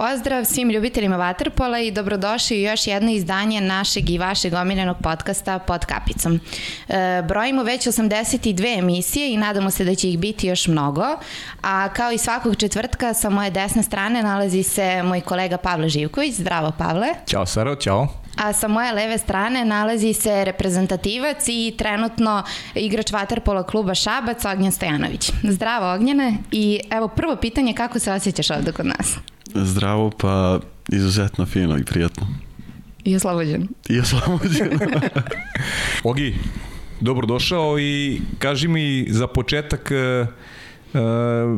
Pozdrav svim ljubiteljima Waterpola i dobrodošli u još jedno izdanje našeg i vašeg omiljenog podcasta Pod kapicom. E, brojimo već 82 emisije i nadamo se da će ih biti još mnogo, a kao i svakog četvrtka sa moje desne strane nalazi se moj kolega Pavle Živković. Zdravo Pavle. Ćao Saro, ćao. A sa moje leve strane nalazi se reprezentativac i trenutno igrač Waterpola kluba Šabac, Ognjen Stojanović. Zdravo Ognjene i evo prvo pitanje kako se osjećaš ovde kod nas? Zdravo, pa izuzetno fino i prijatno. I oslobođen. I oslobođen. Ogi, dobrodošao i kaži mi za početak e,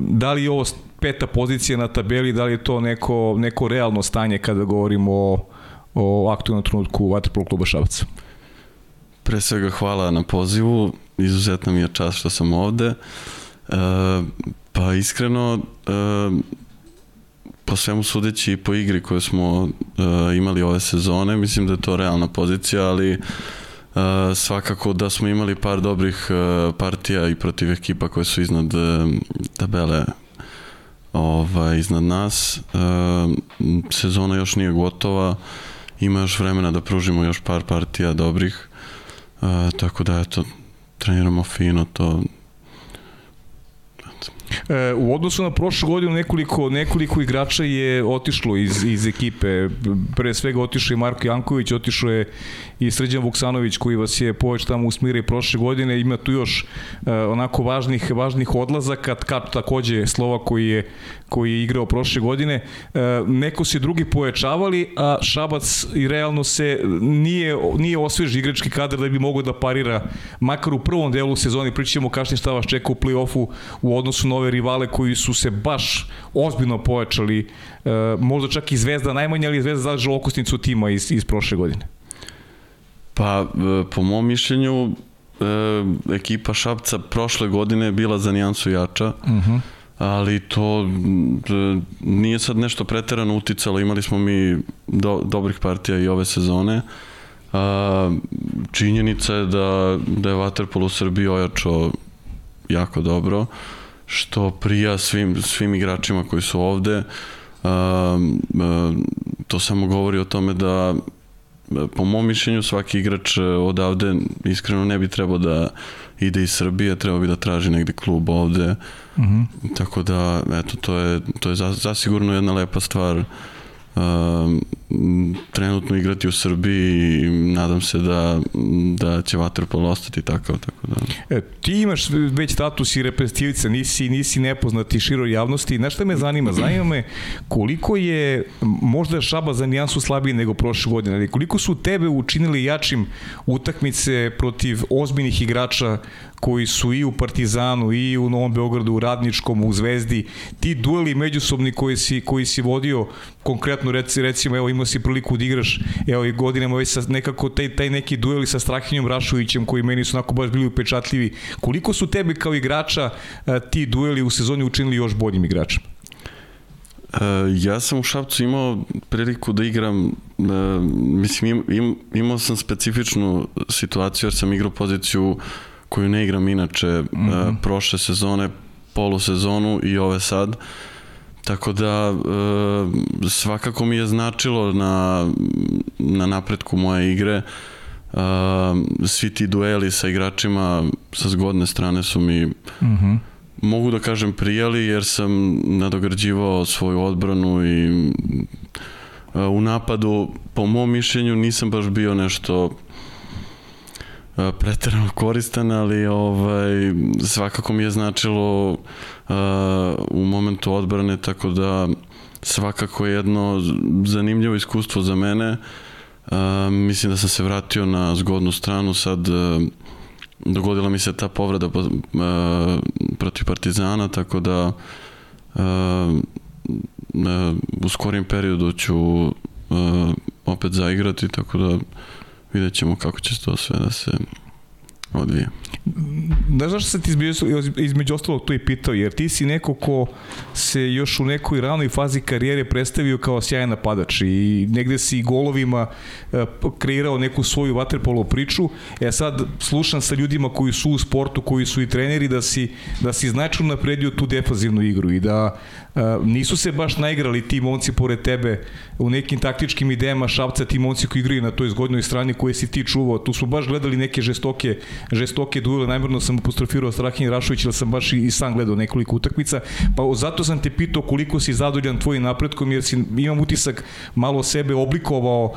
da li je ovo peta pozicija na tabeli, da li je to neko, neko realno stanje kada govorimo o, o aktualnom trenutku Vatrpolo kluba Šabac? Pre svega hvala na pozivu, izuzetno mi je čast što sam ovde. E, pa iskreno, e, po svemu sudeći i po igri koju smo uh, imali ove sezone, mislim da je to realna pozicija, ali uh, svakako da smo imali par dobrih uh, partija i protiv ekipa koje su iznad uh, tabele ovaj, iznad nas. Uh, sezona još nije gotova, ima još vremena da pružimo još par partija dobrih, uh, tako da eto, treniramo fino, to u odnosu na prošlu godinu nekoliko, nekoliko igrača je otišlo iz, iz ekipe. Pre svega otišao je Marko Janković, otišao je i Srđan Vuksanović koji vas je poveć tamo usmire prošle godine. Ima tu još e, onako važnih, važnih odlazaka. Kat takođe Slova koji je, koji je igrao prošle godine. E, neko se drugi pojačavali, a Šabac i realno se nije, nije osveži igrački kadar da bi mogao da parira makar u prvom delu sezoni. Pričamo kašnje šta vas čeka u play-offu u odnosu na ove rivale koji su se baš ozbiljno pojačali, e, možda čak i Zvezda najmanje, ali Zvezda zadržala okosnicu tima iz, iz prošle godine. Pa, e, po mom mišljenju, e, ekipa Šapca prošle godine je bila za nijansu jača, uh mhm. -huh. ali to nije sad nešto preterano uticalo, imali smo mi do, dobrih partija i ove sezone, a, činjenica je da, da je Waterpolo u Srbiji ojačao jako dobro, što prija svim, svim igračima koji su ovde. Um, um, to samo govori o tome da po mom mišljenju svaki igrač odavde iskreno ne bi trebao da ide iz Srbije, trebao bi da traži negde klub ovde. Uh mhm. -huh. Tako da, eto, to je, to je zasigurno jedna lepa stvar trenutno igrati u Srbiji i nadam se da, da će Waterpolo ostati takav. Tako da. E, ti imaš već status i reprezentativca, nisi, nisi nepoznati široj javnosti. Znaš šta me zanima? Zanima me koliko je možda Šaba za nijansu slabiji nego prošle godine, ali koliko su tebe učinili jačim utakmice protiv ozbiljnih igrača koji su i u Partizanu i u Novom Beogradu, u Radničkom, u Zvezdi, ti dueli međusobni koji si, koji si vodio, konkretno reci, recimo, evo imao si priliku da igraš, evo i godinama već sa, nekako taj, taj neki dueli sa Strahinjom Rašovićem koji meni su onako baš bili upečatljivi. Koliko su tebe kao igrača ti dueli u sezoni učinili još boljim igračima? Uh, ja sam u Šapcu imao priliku da igram, uh, mislim im, im, imao sam specifičnu situaciju jer sam igrao poziciju koju ne igram inače mm -hmm. uh, prošle sezone, polusezonu i ove sad. Tako da uh, svakako mi je značilo na, na napretku moje igre. Uh, svi ti dueli sa igračima sa zgodne strane su mi mm -hmm. mogu da kažem prijali jer sam nadograđivao svoju odbranu i uh, u napadu po mom mišljenju nisam baš bio nešto preterano koristan, ali ovaj, svakako mi je značilo uh, u momentu odbrane, tako da svakako je jedno zanimljivo iskustvo za mene. Mislim da sam se vratio na zgodnu stranu, sad uh, dogodila mi se ta povreda uh, protiv Partizana, tako da uh, u skorim periodu ću opet zaigrati, tako da vidjet ćemo kako će to sve da se odvija. Da zašto se ti između, između ostalog to i pitao, jer ti si neko ko se još u nekoj ranoj fazi karijere predstavio kao sjajan napadač i negde si golovima e, kreirao neku svoju vaterpolo priču. E sad slušam sa ljudima koji su u sportu, koji su i treneri, da si, da si značajno napredio tu defazivnu igru i da nisu se baš naigrali ti momci pored tebe u nekim taktičkim idejama Šapca, ti momci koji igraju na toj zgodnoj strani koje si ti čuvao. Tu smo baš gledali neke žestoke, žestoke duele. Najmjerno sam apostrofirao Strahinj Rašović, jer sam baš i, sam gledao nekoliko utakmica. Pa zato sam te pitao koliko si zadovoljan tvojim napretkom, jer si, imam utisak malo sebe oblikovao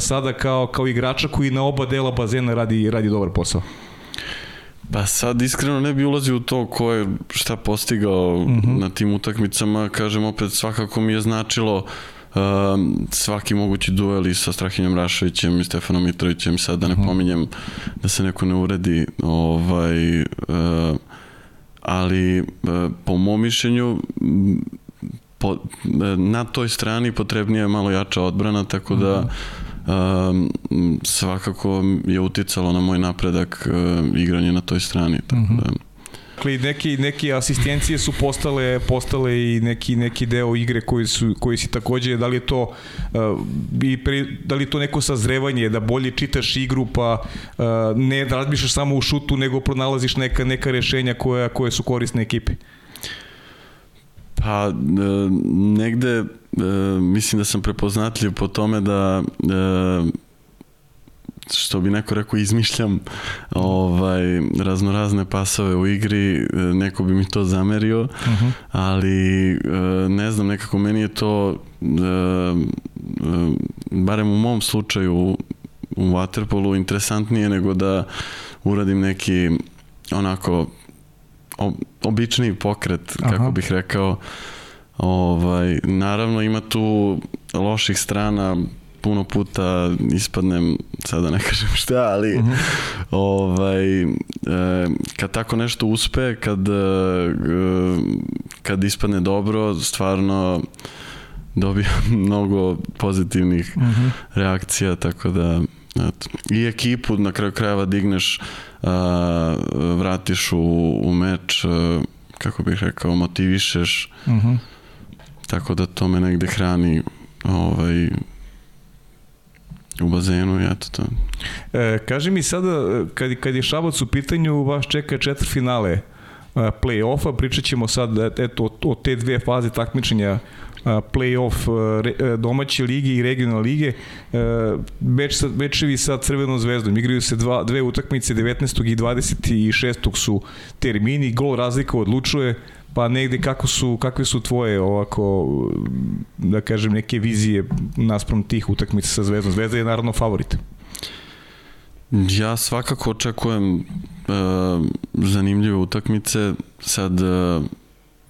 sada kao, kao igrača koji na oba dela bazena radi, radi dobar posao. Pa sad iskreno ne bi ulazio u to ko je šta postigao mm -hmm. na tim utakmicama, kažem opet svakako mi je značilo uh, svaki mogući duel i sa Strahinjom Rašovićem i Stefanom Mitrovićem, sad da ne mm -hmm. pominjem da se neko ne uredi, ovaj, uh, ali uh, po mom mišljenju po, na toj strani potrebnija je malo jača odbrana, tako da mm -hmm um, svakako je uticalo na moj napredak uh, igranje na toj strani. Tako mm -hmm. da, Dakle, neki, neki asistencije su postale, postale i neki, neki deo igre koji, su, koji si takođe, da li je to uh, i pre, da li je to neko sazrevanje, da bolje čitaš igru pa uh, ne da razmišljaš samo u šutu, nego pronalaziš neka, neka rešenja koja, koje su korisne ekipi? Pa, negde e, mislim da sam prepoznatljiv po tome da e, što bi neko rekao izmišljam ovaj raznorazne pasove u igri e, neko bi mi to zamerio uh mhm. -huh. ali e, ne znam nekako meni je to e, barem u mom slučaju u waterpolu interesantnije nego da uradim neki onako obični pokret Aha. kako bih rekao Ovaj, naravno ima tu loših strana, puno puta ispadnem, sada ne kažem šta, ali uh mhm. -huh. ovaj, e, kad tako nešto uspe, kad, e, kad ispadne dobro, stvarno dobijam mnogo pozitivnih uh mhm. -huh. reakcija, tako da eto. i ekipu na kraju krajeva digneš, a, vratiš u, u meč, a, kako bih rekao, motivišeš, uh mhm. -huh Tako da to me negde hrani ovaj, u bazenu i eto to. E, kaži mi sada, kad, kad je Šabac u pitanju, vas čeka četvr finale e, play-offa, pričat ćemo sad eto, o, o te dve faze takmičenja e, play-off e, domaće lige i regionalne lige. Beč sa, Bečevi sa Crvenom zvezdom igraju se dva, dve utakmice 19. i 26. su termini, gol razlika odlučuje pa negde kako su, kakve su tvoje ovako, da kažem, neke vizije naspram tih utakmica sa Zvezdom? Zvezda je naravno favorit. Ja svakako očekujem uh, zanimljive utakmice. Sad, uh,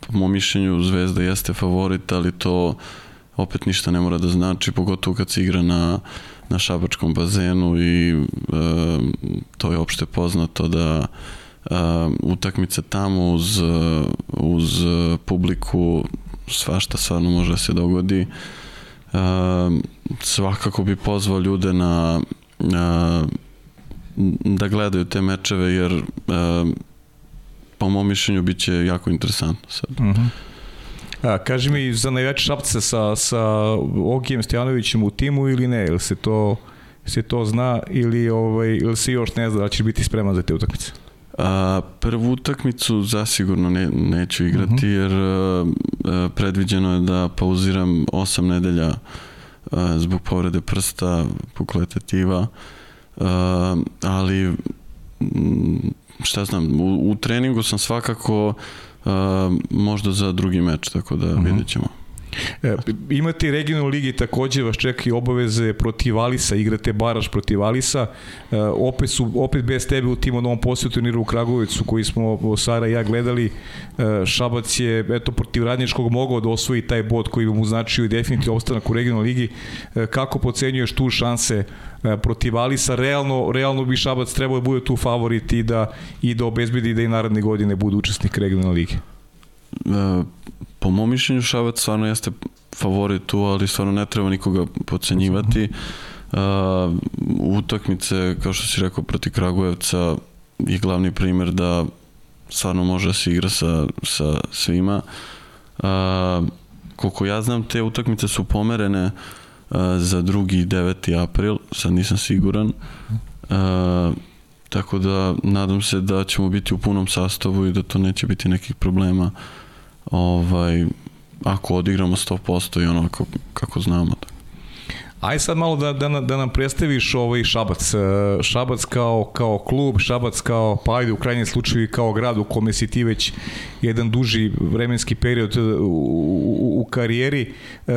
po mom mišljenju, Zvezda jeste favorit, ali to opet ništa ne mora da znači, pogotovo kad se igra na, na šabačkom bazenu i uh, to je opšte poznato da utakmice tamo uz, uz publiku svašta stvarno može da se dogodi uh, svakako bi pozvao ljude na uh, da gledaju te mečeve jer uh, po mom mišljenju bit će jako interesantno sad. Uh mhm. -huh. A, kaži mi za najveće šapce sa, sa Ogijem Stojanovićem u timu ili ne, ili se to, se to zna ili, ovaj, ili se još ne zna da će biti spreman za te utakmice? A, prvu utakmicu zasigurno ne, neću igrati uh mhm. -huh. jer a, predviđeno je da pauziram 8 nedelja a, zbog povrede prsta, pukle tetiva, a, ali šta znam, u, u treningu sam svakako a, možda za drugi meč, tako da uh mhm. -huh. vidjet ćemo. E, imate regionalnu ligi takođe vas čekaju obaveze protiv Alisa, igrate baraš protiv Alisa. E, opet su opet bez tebe u timu novom posjetu turniru u Kragovicu koji smo Sara i ja gledali. E, Šabac je eto protiv Radničkog mogao da osvoji taj bod koji bi mu značio i definitivno ostanak u regionalnoj ligi. Kako pocenjuješ tu šanse protiv Alisa? Realno, realno bi Šabac trebao da bude tu favorit i da, i da obezbedi da i naredne godine bude učesnik regionalne lige. Po mom mišljenju Šabac stvarno jeste favorit tu, ali stvarno ne treba nikoga pocenjivati. Uh, utakmice, kao što si rekao, protiv Kragujevca je glavni primer da stvarno može da se igra sa, sa svima. A, koliko ja znam, te utakmice su pomerene a, za drugi 9. april, sad nisam siguran. A, tako da nadam se da ćemo biti u punom sastavu i da to neće biti nekih problema ovaj, ako odigramo 100% i ono kako, kako znamo. Aj sad malo da, da, da nam predstaviš ovaj Šabac. E, Šabac kao, kao klub, Šabac kao, pa ajde u krajnjem slučaju kao grad u kome si ti već jedan duži vremenski period u, u, u karijeri. E,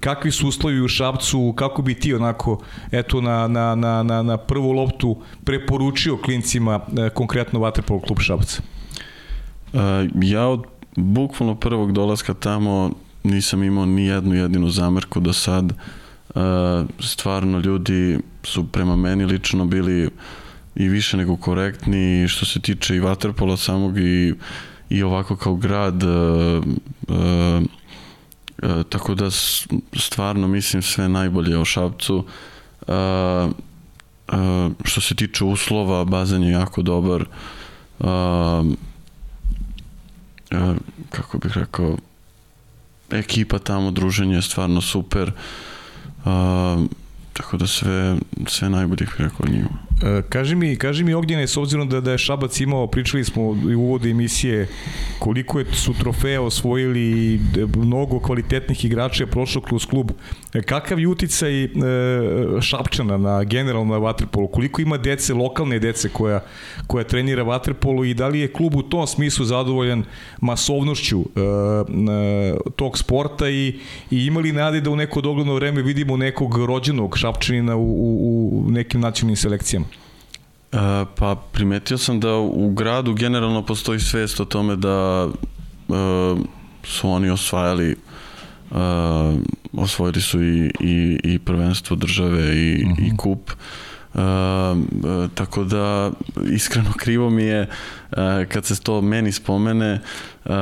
kakvi su uslovi u Šabcu, kako bi ti onako eto na, na, na, na, na prvu loptu preporučio klincima e, konkretno Vatrepol klub Šabac? E, ja od bukvalno prvog dolaska tamo nisam imao ni jednu jedinu zamerku do sad. Uh, stvarno ljudi su prema meni lično bili i više nego korektni što se tiče i Waterpola samog i, i ovako kao grad uh, uh, tako da stvarno mislim sve najbolje o Šapcu što se tiče uslova bazen je jako dobar uh, kako bih rekao, ekipa tamo, druženje je stvarno super. Uh, tako da sve, sve najbolje bih rekao njima. E, kaži mi, kaži mi Ognjene, s obzirom da, da je Šabac imao, pričali smo u uvodu emisije, koliko je, su trofeja osvojili mnogo kvalitetnih igrača je prošlo kroz klub. E, kakav je uticaj e, Šapčana na generalno na Vatrepolu? Koliko ima dece, lokalne dece koja, koja trenira Vatrepolu i da li je klub u tom smislu zadovoljan masovnošću e, tog sporta i, i ima li nade da u neko dogledno vreme vidimo nekog rođenog Šapčanina u, u, u nekim nacionalnim selekcijama? Uh, pa primetio sam da u gradu generalno postoji svest o tome da uh, su oni osvajali uh, osvojili su i, i, i prvenstvo države i, uh -huh. i mhm. kup Uh, uh, tako da iskreno krivo mi je uh, kad se to meni spomene uh,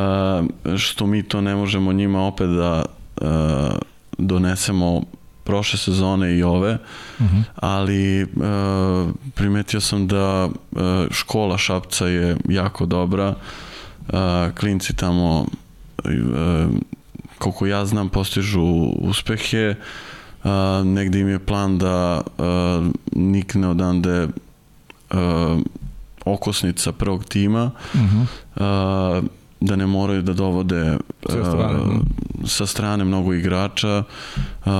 što mi to ne možemo njima opet da uh, donesemo prošle sezone i ove, uh mhm. -huh. ali uh, primetio sam da uh, škola Šapca je jako dobra, uh, klinci tamo uh, koliko ja znam postižu uspehe, uh, negde im je plan da uh, nikne odande uh, okosnica prvog tima, uh -huh. uh, da ne moraju da dovode sa strane, uh, sa strane mnogo igrača uh,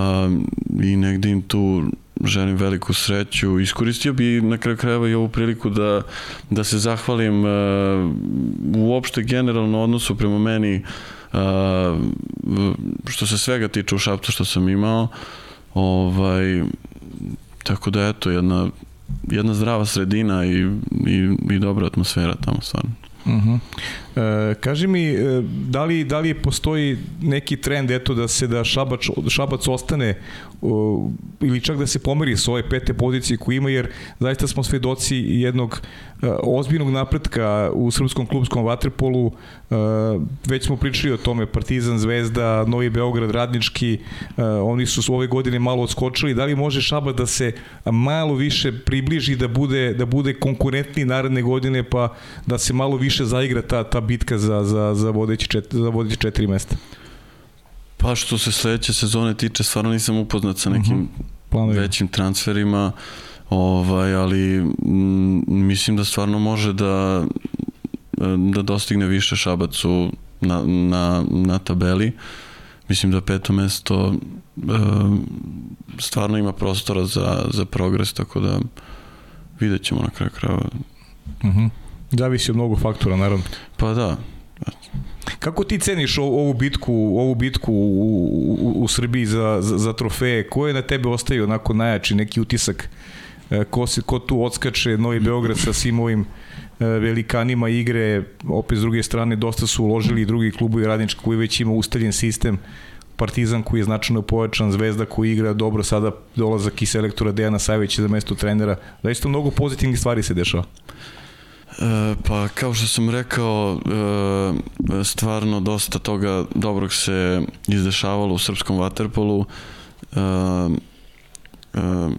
i negde im tu želim veliku sreću. Iskoristio bi na kraju krajeva i ovu priliku da, da se zahvalim uh, uopšte generalno odnosu prema meni uh, što se svega tiče u Šapcu što sam imao. Ovaj, tako da eto, jedna, jedna zdrava sredina i, i, i dobra atmosfera tamo stvarno. Uh mhm. -huh. E, kaži mi, e, da li, da li postoji neki trend eto da se da Šabac, Šabac ostane ili čak da se pomeri s ove pete pozicije koje ima, jer zaista smo svedoci jednog e, ozbiljnog napretka u srpskom klubskom vaterpolu. E, već smo pričali o tome, Partizan, Zvezda, Novi Beograd, Radnički, e, oni su ove godine malo odskočili. Da li može Šabac da se malo više približi, da bude, da bude konkurentniji naredne godine, pa da se malo više zaigra ta, ta bitka za, za, za, vodeći, čet, za vodeći četiri mesta? Pa što se sledeće sezone tiče, stvarno nisam upoznat sa nekim uh mhm. -huh. većim transferima, ovaj, ali m, mm, mislim da stvarno može da da dostigne više Šabacu na, na, na tabeli. Mislim da peto mesto e, stvarno ima prostora za, za progres, tako da vidjet ćemo na kraju krajeva. Uh mhm. -huh. Zavisi od mnogo faktora, naravno. Pa da. Kako ti ceniš ovu bitku, ovu bitku u, u, u Srbiji za, za, za trofeje? Ko je na tebe ostavio onako najjači neki utisak? E, ko, se, ko tu odskače Novi Beograd sa svim ovim e, velikanima igre, opet s druge strane dosta su uložili i drugi klubovi radnički koji već ima ustaljen sistem Partizan koji je značajno pojačan, Zvezda koji igra dobro, sada dolazak i selektora Dejana Savića za mesto trenera. Da isto mnogo pozitivnih stvari se dešava. E, pa kao što sam rekao, e, stvarno dosta toga dobrog se izdešavalo u srpskom vaterpolu. E,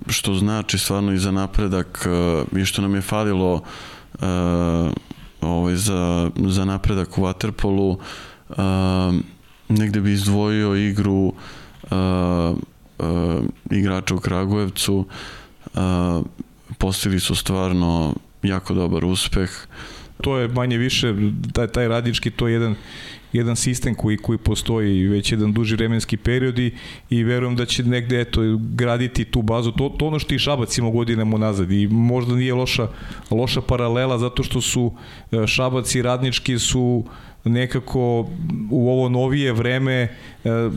što znači stvarno i za napredak i što nam je falilo ovaj, za, za napredak u Waterpolu negde bi izdvojio igru igrača u Kragujevcu postigli su stvarno jako dobar uspeh. To je manje više taj, taj radnički to je jedan jedan sistem koji koji postoji već jedan duži vremenski period i, i verujem da će negde eto graditi tu bazu. To to ono što i Šabac ima godinama nazad i možda nije loša loša paralela zato što su e, Šabac i Radnički su nekako u ovo novije vreme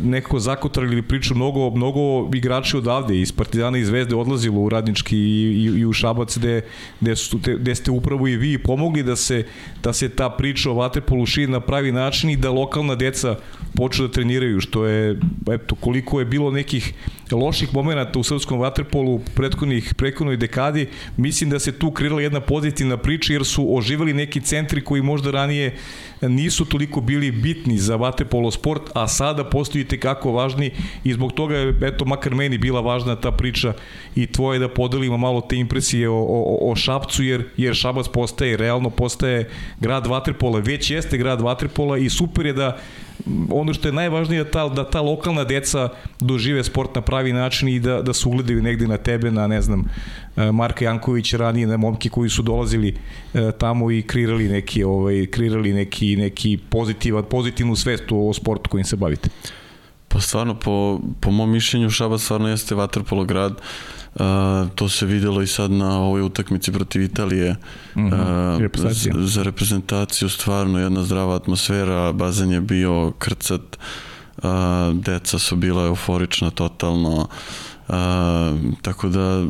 nekako zakotrali priču mnogo, mnogo igrači odavde iz Partizana i Zvezde odlazilo u Radnički i, i, i u Šabac gde, gde, su, gde ste upravo i vi pomogli da se, da se ta priča o Vaterpolu širi na pravi način i da lokalna deca počnu da treniraju, što je, eto, koliko je bilo nekih loših momenta u srpskom vaterpolu prethodnih prethodnoj dekadi, mislim da se tu kreirala jedna pozitivna priča jer su oživali neki centri koji možda ranije nisu toliko bili bitni za vaterpolo sport, a sada postojite kako važni i zbog toga je, eto, makar meni bila važna ta priča i tvoje da podelimo malo te impresije o, o, o Šapcu, jer, jer Šabac postaje, realno postaje grad vaterpola, već jeste grad vaterpola i super je da ono što je najvažnije da ta, da ta lokalna deca dožive sport na pravi način i da, da se ugledaju negde na tebe, na ne znam, e, Marka Janković ranije, na momke koji su dolazili e, tamo i kreirali neki, ovaj, kreirali neki, neki pozitivan, pozitivnu svest o, sportu kojim se bavite. Pa stvarno, po, po mom mišljenju Šabac stvarno jeste vaterpolo grad. Uh, Uh, to se videlo i sad na ovoj utakmici protiv Italije. Uh, za, za reprezentaciju stvarno jedna zdrava atmosfera bazen je bio krcat uh, deca su bila euforična totalno Uh, tako da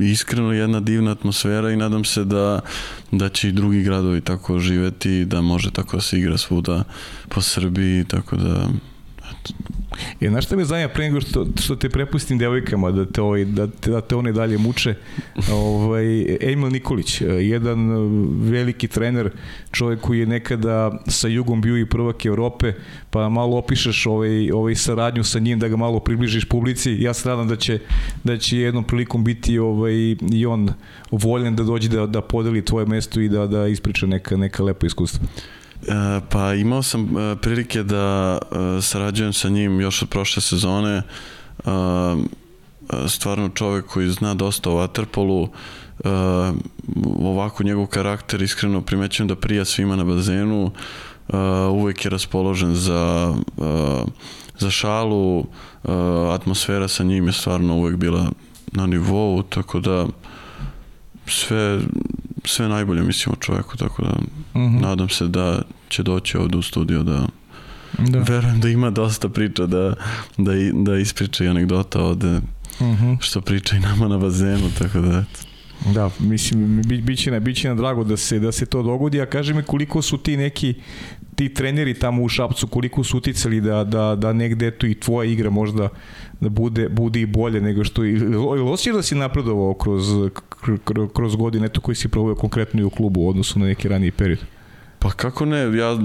iskreno jedna divna atmosfera i nadam se da, da će i drugi gradovi tako živeti da može tako da se igra svuda po Srbiji tako da E, znaš šta me zanima pre nego što, što te prepustim devojkama da te, ovaj, da, te, da te one dalje muče? Ovaj, Emil Nikolić, jedan veliki trener, čovjek koji je nekada sa Jugom bio i prvak Evrope, pa malo opišeš ovaj, ovaj saradnju sa njim, da ga malo približiš publici. Ja se nadam da će, da će jednom prilikom biti ovaj, i on voljen da dođe da, da podeli tvoje mesto i da, da ispriča neka, neka lepa iskustva. E, pa imao sam e, prilike da e, sarađujem sa njim još od prošle sezone. Stvarno čovek koji zna dosta o Waterpolu, ovako njegov karakter iskreno primećujem da prija svima na bazenu, uvek je raspoložen za, za šalu, atmosfera sa njim je stvarno uvek bila na nivou, tako da sve, sve najbolje mislim o čoveku, tako da uh mhm. -huh. nadam se da će doći ovde u studio da Da. Verujem da ima dosta priča da, da, da ispriča i anegdota ovde uh mhm. -huh. što priča i nama na bazenu, tako da eto. Da, mislim, bi, biće, na, biće na drago da se, da se to dogodi, a kaži mi koliko su ti neki ti treneri tamo u Šapcu, koliko su uticali da, da, da negde eto i tvoja igra možda da bude, bude i bolje nego što... Ili osjećaš da si napredovao kroz, kroz godine eto, koji si probao konkretno i u klubu u odnosu na neki raniji period? Pa kako ne, ja e,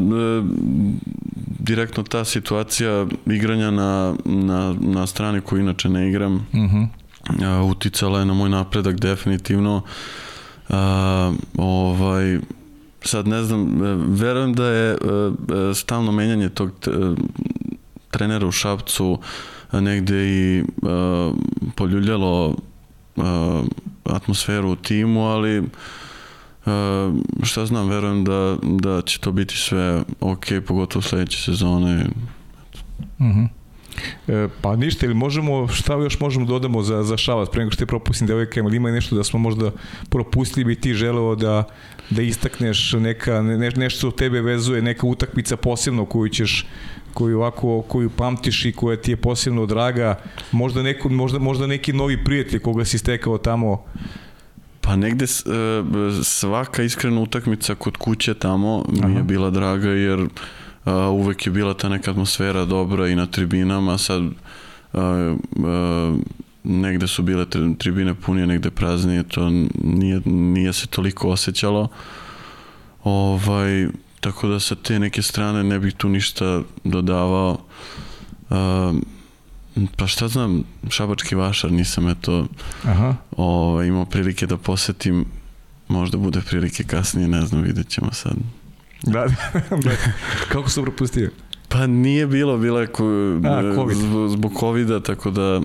direktno ta situacija igranja na, na, na strani koju inače ne igram uh -huh. A, uticala je na moj napredak definitivno. A, ovaj, sad ne znam, e, verujem da je stalno menjanje tog trenera u Šapcu negde i poljuljalo atmosferu u timu, ali šta znam, verujem da, da će to biti sve ok, pogotovo sledeće sezone. Mhm. Uh -huh. E, pa ništa, ili možemo, šta još možemo da dodamo za, za Šabac, pre nego što te propustim devojkama, ili ima nešto da smo možda propustili bi ti želeo da, da istakneš neka, ne, nešto tebe vezuje, neka utakmica posebno koju ćeš koju ovako koju pamtiš i koja ti je posebno draga, možda neko možda možda neki novi prijatelj koga si stekao tamo? Pa negde e, svaka iskrena utakmica kod kuće tamo mi je bila draga jer uvek je bila ta neka atmosfera dobra i na tribinama, sad negde su bile tribine punije, negde praznije, to nije, nije se toliko osjećalo. Ovaj, tako da sa te neke strane ne bih tu ništa dodavao. A, Pa šta znam, Šabački vašar nisam eto Aha. ovaj, imao prilike da posetim, možda bude prilike kasnije, ne znam, vidjet ćemo sad. Da, da. Kako su propustio? Pa nije bilo, bilo je ko, A, COVID. zbog, COVID-a, tako da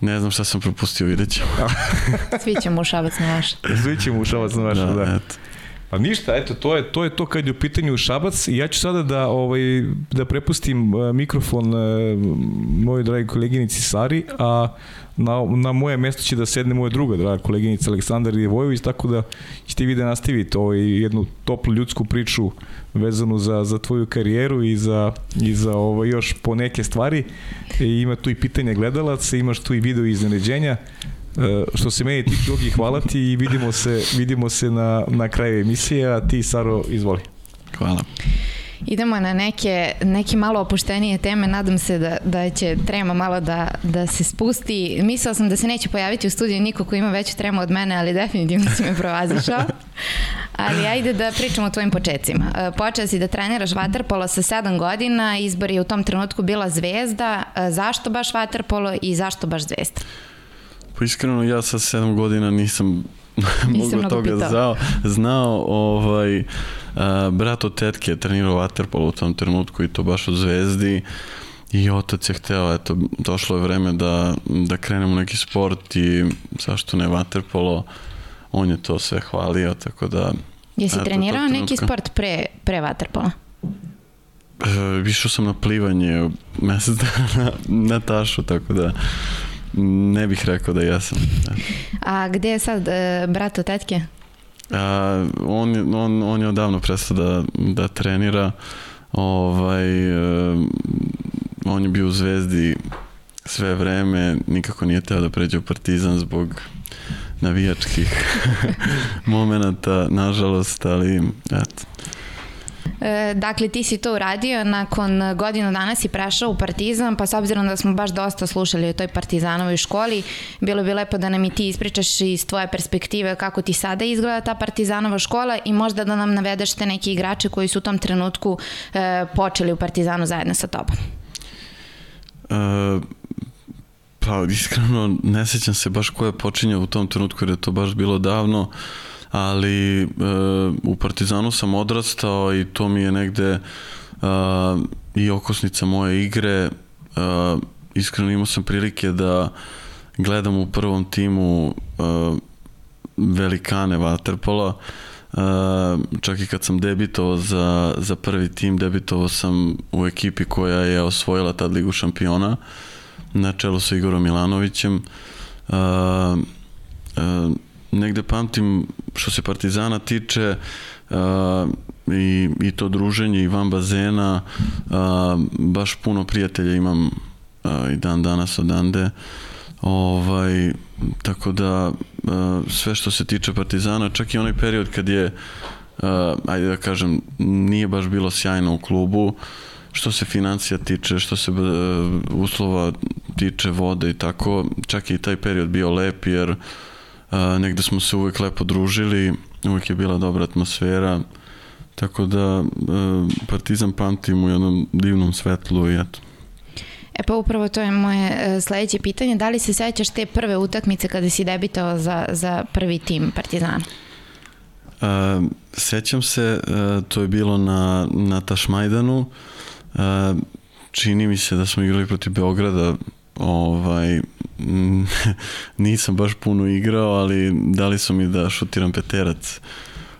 ne znam šta sam propustio, vidjet ćemo. Svi ćemo u šabac na vaš. Svi ćemo u Šabac na vaša, da. da. eto. Pa ništa, eto, to je to, je to kad je u pitanju Šabac i ja ću sada da, ovaj, da prepustim uh, mikrofon uh, mojoj dragi koleginici Sari, a na, na moje mesto će da sedne moja druga draga koleginica Aleksandar Jevojević, tako da ćete vi da nastavite ovaj, jednu toplu ljudsku priču vezanu za, za tvoju karijeru i za, i za ovaj, još po neke stvari. E, ima tu i pitanja gledalaca, imaš tu i video iznenađenja. E, što se meni tiče, Jogi, hvala ti i vidimo se, vidimo se na, na kraju emisije, a ti, Saro, izvoli. Hvala. Idemo na neke, neke malo opuštenije teme, nadam se da, da će trema malo da, da se spusti. Mislila sam da se neće pojaviti u studiju niko ko ima veću tremu od mene, ali definitivno si me provazišao. Ali ajde da pričamo o tvojim početcima. E, Počeo si da treniraš vaterpolo sa 7 godina, izbor je u tom trenutku bila zvezda. E, Zašto baš vaterpolo i zašto baš zvezda? Pa iskreno ja sa 7 godina nisam Nisam mnogo toga pitao. znao. Znao, ovaj, a, brat od tetke je trenirao vaterpolo u tom trenutku i to baš u Zvezdi i otac je hteo, eto, došlo je vreme da, da krenemo u neki sport i zašto ne vaterpolo, on je to sve hvalio, tako da Jesi Eto, trenirao neki sport pre, pre vaterpola? e, išao sam na plivanje mesec dana na tašu, tako da ne bih rekao da jesam. A gde je sad e, brat od tetke? A, on, on, on je odavno prestao da, da trenira. Ovaj, e, on je bio u Zvezdi sve vreme, nikako nije teo da pređe u Partizan zbog navijačkih momenata, nažalost, ali eto. E, dakle, ti si to uradio, nakon godinu dana si prešao u Partizan, pa s obzirom da smo baš dosta slušali o toj Partizanovoj školi, bilo bi lepo da nam i ti ispričaš iz tvoje perspektive kako ti sada izgleda ta Partizanova škola i možda da nam navedeš te neki igrače koji su u tom trenutku e, počeli u Partizanu zajedno sa tobom. E, pa iskreno ne sećam se baš ko je počinjao u tom trenutku jer je to baš bilo davno ali e, u Partizanu sam odrastao i to mi je negde e, i okosnica moje igre e, iskreno imao sam prilike da gledam u prvom timu e, velikane Waterpola Uh, čak i kad sam debitovao za, za prvi tim, debitovao sam u ekipi koja je osvojila tad Ligu šampiona na čelu sa Igorom Milanovićem. Uh, uh, negde pamtim što se Partizana tiče uh, i, i to druženje i van bazena uh, baš puno prijatelja imam uh, i dan danas odande. Ovaj, tako da uh, sve što se tiče Partizana čak i onaj period kad je uh, ajde da kažem nije baš bilo sjajno u klubu što se financija tiče, što se uh, uslova tiče vode i tako, čak i taj period bio lep jer uh, negde smo se uvek lepo družili, uvek je bila dobra atmosfera, tako da uh, Partizan pamtim u jednom divnom svetlu i eto. E pa upravo to je moje e, sledeće pitanje. Da li se sećaš te prve utakmice kada si debitao za, za prvi tim Partizana? Uh, sećam se, uh, to je bilo na, na Tašmajdanu. Uh, čini mi se da smo igrali protiv Beograda. Ovaj, nisam baš puno igrao, ali dali su mi da šutiram peterac.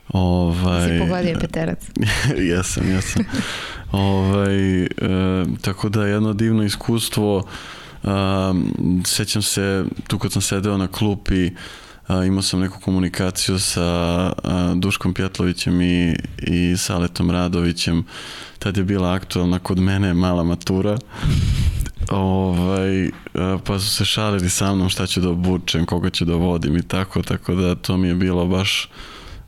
Ovaj, Si pogodio peterac. jesam, jesam. ovaj, e, tako da jedno divno iskustvo. Um, sećam se, tu kad sam sedeo na klupi, a, imao sam neku komunikaciju sa a, Duškom Pjetlovićem i, i Saletom Radovićem. Tad je bila aktualna kod mene mala matura. Ovaj, a, pa su se šalili sa mnom šta ću da obučem, koga ću da vodim i tako, tako da to mi je bilo baš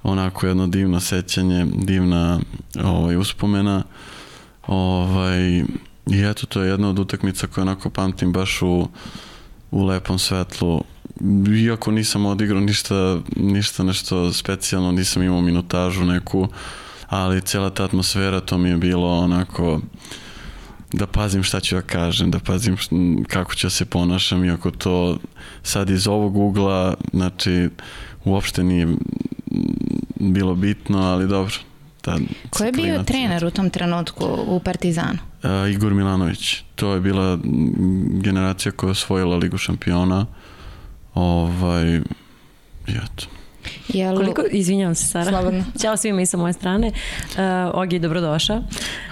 onako jedno divno sećanje, divna ovaj, uspomena. Ovaj, I eto, to je jedna od utakmica koju onako pamtim baš u, u lepom svetlu. Iako nisam odigrao ništa, ništa nešto specijalno, nisam imao minutažu neku, ali cijela ta atmosfera, to mi je bilo onako da pazim šta ću da kažem, da pazim kako ću da se ponašam, iako to sad iz ovog ugla, znači, uopšte nije bilo bitno, ali dobro. Tad, Ko je bio trener u tom trenutku u Partizanu? Uh, Igor Milanović. To je bila generacija koja je osvojila Ligu šampiona. Ovaj, i eto. Jel... Koliko, izvinjavam se Sara. Slobodno. Ćao svima i sa moje strane. Uh, Ogi, dobrodošao.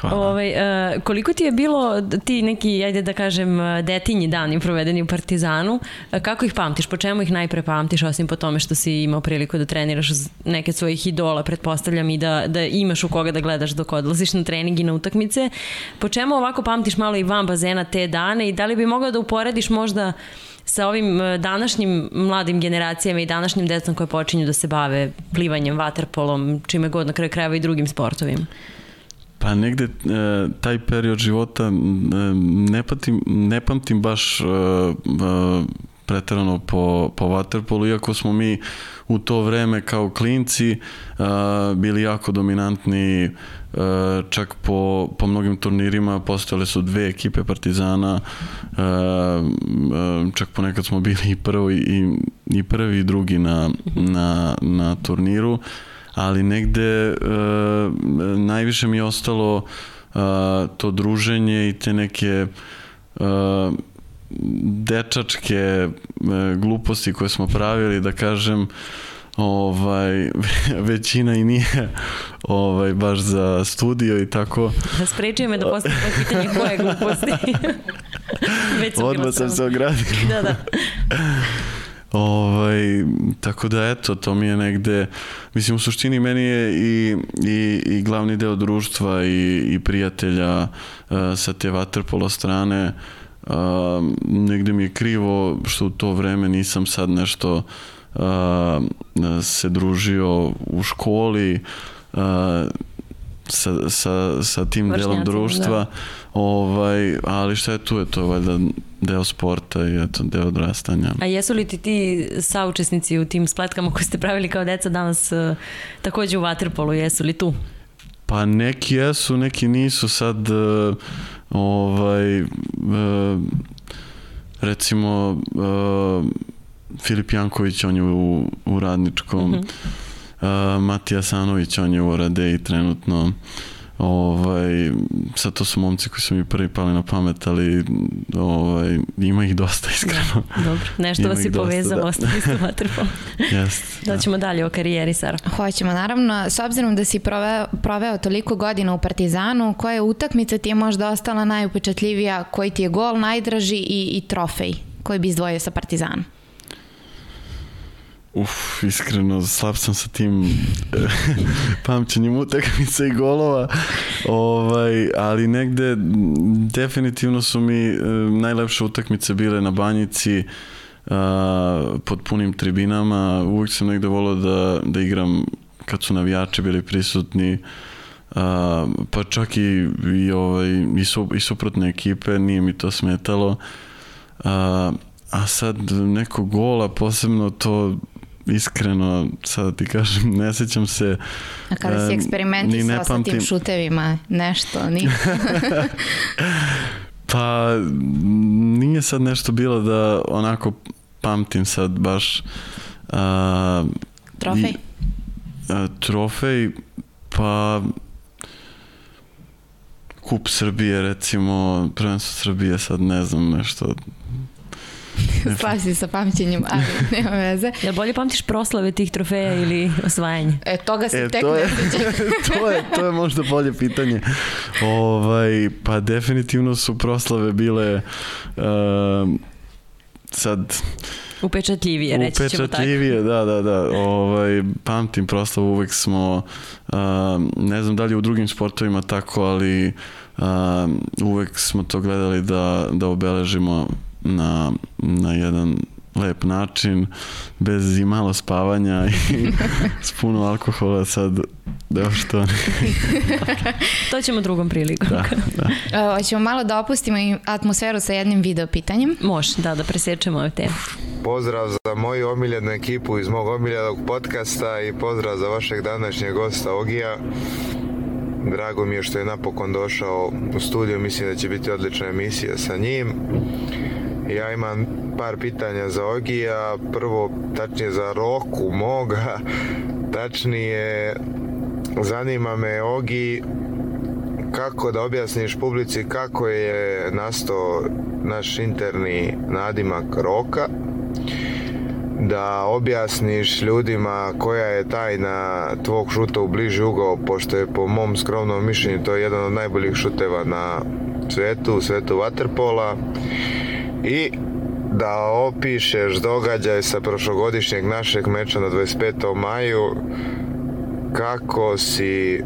Hvala. Ovaj, uh, koliko ti je bilo ti neki, ajde da kažem, detinji dani provedeni u Partizanu? Uh, kako ih pamtiš? Po čemu ih najpre pamtiš, osim po tome što si imao priliku da treniraš neke svojih idola, pretpostavljam, i da, da imaš u koga da gledaš dok odlaziš na trening i na utakmice. Po čemu ovako pamtiš malo i van bazena te dane i da li bi mogao da uporediš možda sa ovim e, današnjim mladim generacijama i današnjim decom koje počinju da se bave plivanjem, vaterpolom, čime god na kraju krajeva i drugim sportovima? Pa negde e, taj period života e, ne, patim, ne pamtim baš pretarano po, po vaterpolu, iako smo mi u to vreme kao klinci uh, bili jako dominantni uh, čak po, po mnogim turnirima postojale su dve ekipe Partizana uh, uh, čak ponekad smo bili i prvi i, i prvi i drugi na, na, na turniru ali negde uh, najviše mi je ostalo uh, to druženje i te neke uh, dečačke e, gluposti koje smo pravili, da kažem, ovaj, većina i nije ovaj, baš za studio i tako. Da sprečuje me da postavim pitanje koje gluposti. Već Odmah sam se ogradio. da, da. Ovaj, tako da eto, to mi je negde, mislim u suštini meni je i, i, i glavni deo društva i, i prijatelja uh, sa te vaterpolo strane uh, a, negde mi je krivo što u to vreme nisam sad nešto a, se družio u školi a, sa, sa, sa tim delom društva da. ovaj, ali šta je tu je to valjda deo sporta i eto deo odrastanja. A jesu li ti ti saučesnici u tim spletkama koje ste pravili kao deca danas uh, takođe u Waterpolu, jesu li tu? Pa neki jesu, neki nisu sad uh, ovaj uh, recimo uh, Filip Janković on je u, u radničkom mm -hmm. uh, Matija Sanović on je u Radeji trenutno Ovaj, sad to su momci koji su mi prvi pali na pamet, ali ovaj, ima ih dosta iskreno. Da, dobro, nešto vas je povezalo, da. ostali ste vaterpolo. Jest, da. ćemo dalje o karijeri, Sara. Hoćemo, naravno, s obzirom da si proveo, proveo toliko godina u Partizanu, koja utakmica ti je možda ostala najupečatljivija, koji ti je gol najdraži i, i trofej koji bi izdvojio sa Partizanom? Uf, iskreno, slab sam sa tim pamćenjem utakmica i golova, ovaj, ali negde definitivno su mi e, najlepše utakmice bile na banjici, a, pod punim tribinama, uvijek sam negde volao da, da igram kad su navijači bili prisutni, a, pa čak i, i, ovaj, i, su, i suprotne ekipe, nije mi to smetalo. A, a sad neko gola, posebno to iskreno, sad ti kažem, ne sećam se... A kada si eksperimentisao sa tim šutevima, nešto, ni... pa, nije sad nešto bilo da onako pamtim sad baš... A, trofej? I, a, trofej, pa Kup Srbije recimo, prvenstvo Srbije sad ne znam nešto Slaži sa pamćenjem, ali nema veze. Jel bolje pamtiš proslave tih trofeja ili osvajanje? E, toga se e, tek to je, to, je, to je možda bolje pitanje. Ovaj, pa definitivno su proslave bile uh, sad upečatljivije, reći ćemo tako. Upečatljivije, da, da, da. Ovaj, pamtim proslavu, uvek smo, uh, ne znam da li u drugim sportovima tako, ali uh, uvek smo to gledali da, da obeležimo na, na jedan lep način, bez i malo spavanja i s puno alkohola sad da što ne. to ćemo drugom prilikom. Da, da. hoćemo malo da opustimo atmosferu sa jednim video pitanjem. Može, da, da presječemo ove teme. Pozdrav za moju omiljenu ekipu iz mog omiljenog podcasta i pozdrav za vašeg današnjeg gosta Ogija. Drago mi je što je napokon došao u studiju, mislim da će biti odlična emisija sa njim. Ja imam par pitanja za Ogija, prvo tačnije za Roku moga, tačnije zanima me Ogi kako da objasniš publici kako je nastao naš interni nadimak Roka? Da objasniš ljudima koja je tajna tvog šuta u bliži ugao, pošto je po mom skromnom mišljenju to je jedan od najboljih šuteva na svetu, u svetu Waterpola i da opišeš događaj sa prošlogodišnjeg našeg meča na 25. maju kako si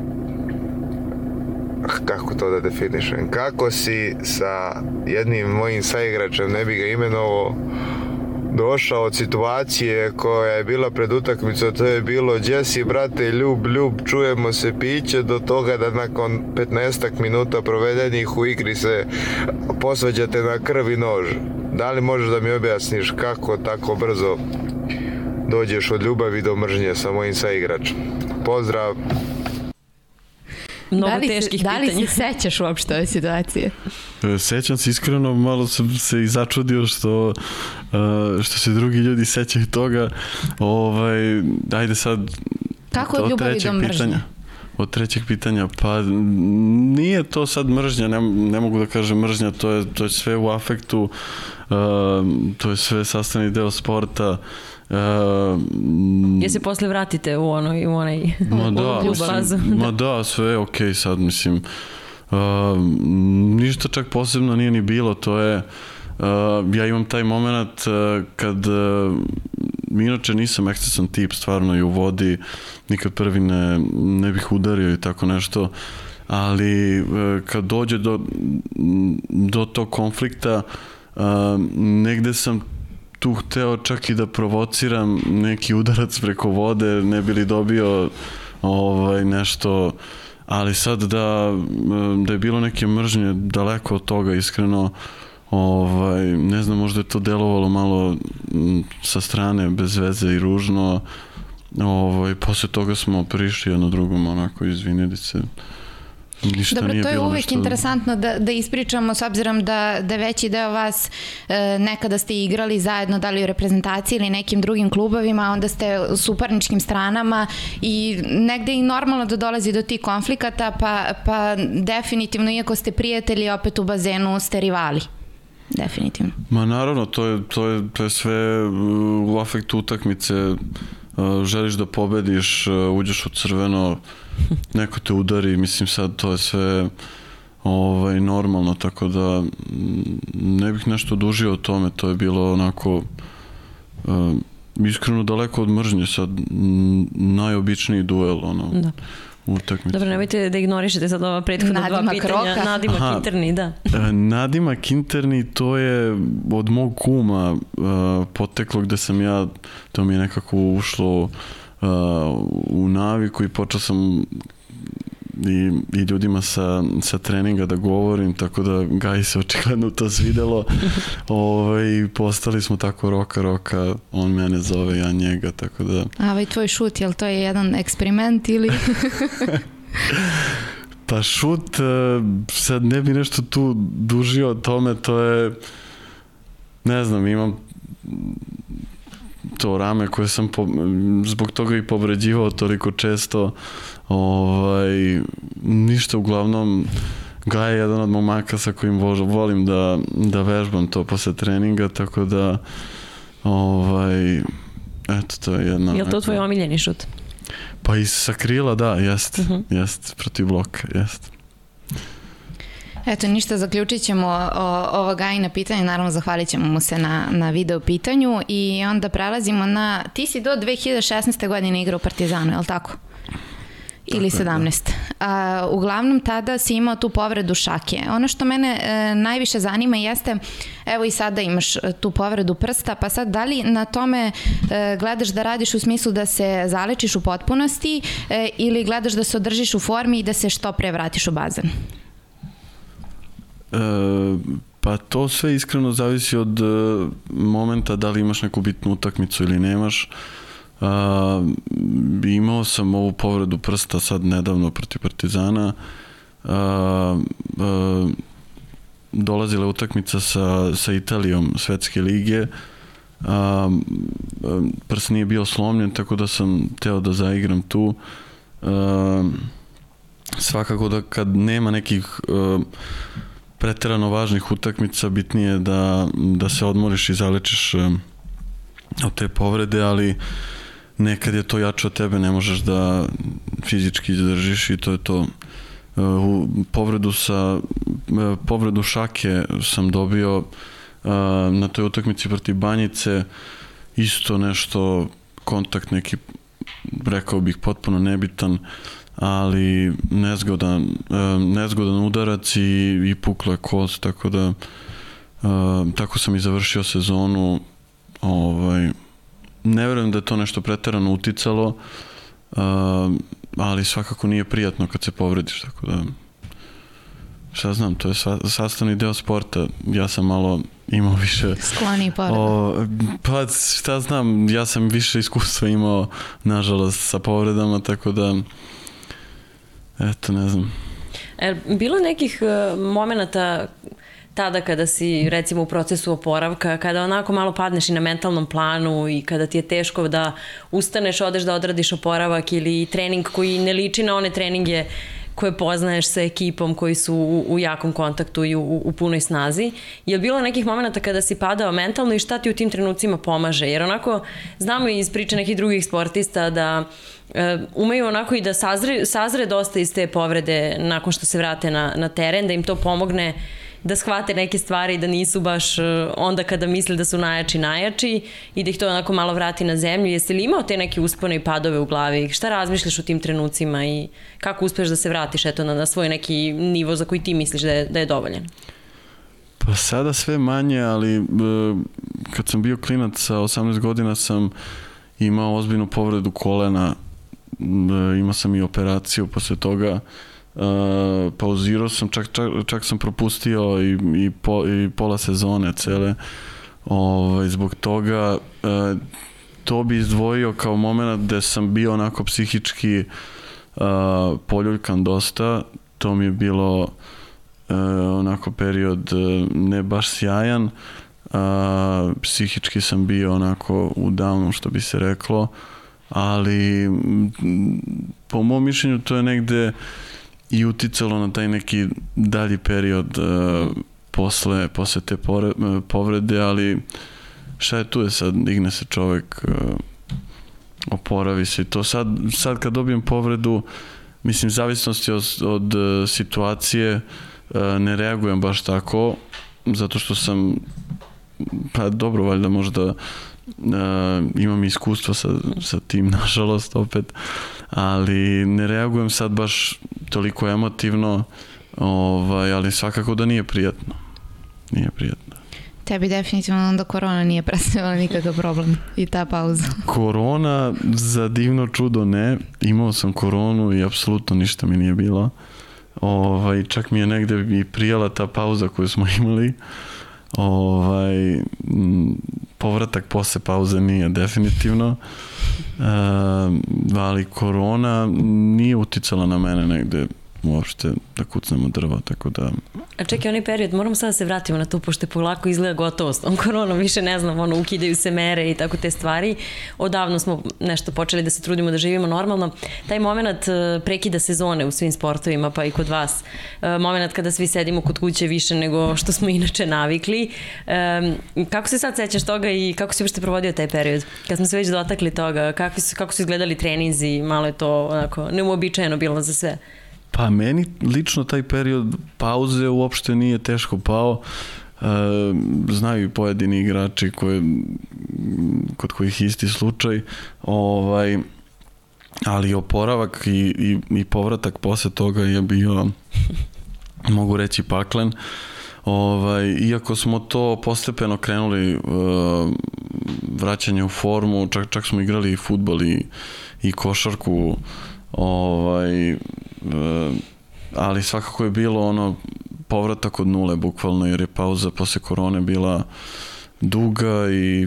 kako to da definišem kako si sa jednim mojim saigračem ne bi ga imenovao došao od situacije koja je bila pred utakmicom, to je bilo Jesse, brate, ljub, ljub, čujemo se piće, do toga da nakon 15 minuta provedenih u igri se posvađate na krvi nož. Da li možeš da mi objasniš kako tako brzo dođeš od ljubavi do mržnje sa mojim saigračem? Pozdrav! Mnogo da li teških da li pitanja. se sećaš uopšte ove situacije? E, Sećam se iskreno, malo sam se i začudio što, e, što se drugi ljudi sećaju toga. Ovaj, ajde sad... Kako od ljubavi do mržnje? Pitanja. Od trećeg pitanja, pa nije to sad mržnja, ne, ne mogu da kažem mržnja, to je, to je sve u afektu, e, to je sve sastavni deo sporta. Uh, Je se posle vratite u, ono, u onaj Ma da, mislim, fazu. ma da, sve je okej sad, mislim. Uh, ništa čak posebno nije ni bilo, to je uh, ja imam taj moment uh, kad uh, inače nisam ekscesan tip stvarno i u vodi nikad prvi ne, ne bih udario i tako nešto ali uh, kad dođe do, do tog konflikta uh, negde sam tu hteo čak i da provociram neki udarac preko vode, ne bi li dobio ovaj, nešto, ali sad da, da je bilo neke mržnje daleko od toga, iskreno, ovaj, ne znam, možda je to delovalo malo sa strane bez veze i ružno, ovaj, posle toga smo prišli jedno drugom, onako, izvinili se, ništa Dobro, nije to je bilo uvek nešto... interesantno da, da ispričamo s obzirom da, da veći deo vas e, nekada ste igrali zajedno da li u reprezentaciji ili nekim drugim klubovima, onda ste u suparničkim stranama i negde i normalno da dolazi do tih konflikata, pa, pa definitivno, iako ste prijatelji, opet u bazenu ste rivali. Definitivno. Ma naravno, to je, to je, to je sve u afektu utakmice, želiš da pobediš, uh, uđeš u crveno, neko te udari, mislim sad to je sve ovaj, normalno, tako da mm, ne bih nešto dužio o tome, to je bilo onako uh, iskreno daleko od mržnje, sad najobičniji duel, ono, Da. Utakmice. Dobro, nemojte da ignorišete sad ova prethodna dva pitanja. Roka. Nadimak Aha. interni, da. E, Nadimak interni, to je od mog kuma uh, poteklo gde sam ja, to mi je nekako ušlo uh, u naviku i počeo sam i, i ljudima sa, sa treninga da govorim, tako da Gaji se očigledno to svidelo. Ovaj, i postali smo tako roka roka, on mene zove, ja njega, tako da A ovaj tvoj šut, jel to je jedan eksperiment ili... Pa šut, e, sad ne bi nešto tu dužio o tome, to je, ne znam, imam to rame koje sam po, zbog toga i povređivao toliko često, ovaj, ništa uglavnom, Gaja je jedan od momaka sa kojim vo- volim da, da vežbam to posle treninga, tako da ovaj, eto, to je jedna... Je li to tvoj omiljeni šut? Pa i sa krila, da, jest, uh Mhm. -huh. jest, protiv bloka, jest. Eto, ništa, zaključit ćemo o, ovo Gajina pitanje, naravno zahvalit ćemo mu se na, na video pitanju i onda prelazimo na, ti si do 2016. godine igrao u Partizanu, je li tako? Ili 17. A, uglavnom tada si imao tu povredu šake. Ono što mene e, najviše zanima jeste, evo i sada imaš e, tu povredu prsta, pa sad da li na tome e, gledaš da radiš u smislu da se zalečiš u potpunosti e, ili gledaš da se održiš u formi i da se što pre vratiš u bazen? E, pa to sve iskreno zavisi od e, momenta da li imaš neku bitnu utakmicu ili nemaš. Uh, imao sam ovu povredu prsta sad nedavno protiv Partizana. Uh, uh, dolazila utakmica sa, sa Italijom svetske lige. Um, prst nije bio slomljen, tako da sam teo da zaigram tu. Um, svakako da kad nema nekih uh, preterano važnih utakmica, bitnije je da, da se odmoriš i zalečiš uh, od te povrede, ali nekad je to jače od tebe, ne možeš da fizički izdržiš i to je to. U povredu sa povredu šake sam dobio na toj utakmici protiv Banjice isto nešto kontakt neki rekao bih potpuno nebitan ali nezgodan nezgodan udarac i, i pukla je kost tako da tako sam i završio sezonu ovaj ne verujem da je to nešto preterano uticalo ali svakako nije prijatno kad se povrediš tako da šta znam, to je sastavni deo sporta. Ja sam malo imao više... Skloni povreda. Pa šta znam, ja sam više iskustva imao, nažalost, sa povredama, tako da eto, ne znam. E, bilo nekih uh, momenta tada kada si recimo u procesu oporavka, kada onako malo padneš i na mentalnom planu i kada ti je teško da ustaneš, odeš da odradiš oporavak ili trening koji ne liči na one treninge koje poznaješ sa ekipom koji su u, u jakom kontaktu i u, u punoj snazi. Je li bilo nekih momenta kada si padao mentalno i šta ti u tim trenucima pomaže? Jer onako znamo iz priče nekih drugih sportista da e, umeju onako i da sazre, sazre dosta iz te povrede nakon što se vrate na, na teren, da im to pomogne da shvate neke stvari da nisu baš e, onda kada misle da su najjači najjači i da ih to onako malo vrati na zemlju. Jesi li imao te neke uspone i padove u glavi? Šta razmišljaš u tim trenucima i kako uspeš da se vratiš eto, na, na svoj neki nivo za koji ti misliš da je, da je dovoljan? Pa sada sve manje, ali e, kad sam bio klinac sa 18 godina sam imao ozbiljnu povredu kolena, e, imao sam i operaciju posle toga Uh, pauzirao sam, čak, čak, čak sam propustio i, i, po, i pola sezone cele. Ovaj, zbog toga uh, to bi izdvojio kao moment gde sam bio onako psihički uh, poljuljkan dosta. To mi je bilo uh, onako period ne baš sjajan. Uh, psihički sam bio onako u downu što bi se reklo ali po mom mišljenju to je negde uh, i uticalo na taj neki dalji period uh, posle, posle te pore, uh, povrede, ali šta je tu je sad, digne se čovek, uh, oporavi se i to. Sad, sad kad dobijem povredu, mislim, zavisnosti od, od uh, situacije, uh, ne reagujem baš tako, zato što sam pa dobro, valjda možda imam iskustva sa, sa tim, nažalost, opet, ali ne reagujem sad baš toliko emotivno, ovaj, ali svakako da nije prijatno. Nije prijatno. Tebi definitivno onda korona nije predstavila nikakav problem i ta pauza. Korona za divno čudo ne. Imao sam koronu i apsolutno ništa mi nije bilo. Ovaj, čak mi je negde i prijala ta pauza koju smo imali. Ovaj, povratak posle pauze nije definitivno. E, ali korona nije uticala na mene negde uopšte da kucnemo drva, tako da... A čekaj, onaj period, moramo sada da se vratimo na to, pošto je polako izgleda gotovo s tom koronom, više ne znam, ono, ukidaju se mere i tako te stvari. Odavno smo nešto počeli da se trudimo da živimo normalno. Taj moment e, prekida sezone u svim sportovima, pa i kod vas. E, moment kada svi sedimo kod kuće više nego što smo inače navikli. E, kako se sad sećaš toga i kako si uopšte provodio taj period? Kad smo se već dotakli toga, kako su, kako su izgledali treninzi, malo je to onako neuobičajeno bilo za sve. Pa meni lično taj period pauze uopšte nije teško pao. E, znaju i pojedini igrači koje, kod kojih isti slučaj. Ovaj, ali oporavak i, i, i povratak posle toga je bio mogu reći paklen. Ovaj, iako smo to postepeno krenuli uh, vraćanje u formu, čak, čak smo igrali i futbol i, i košarku ovaj, E, ali svakako je bilo ono povratak od nule bukvalno jer je pauza posle korone bila duga i,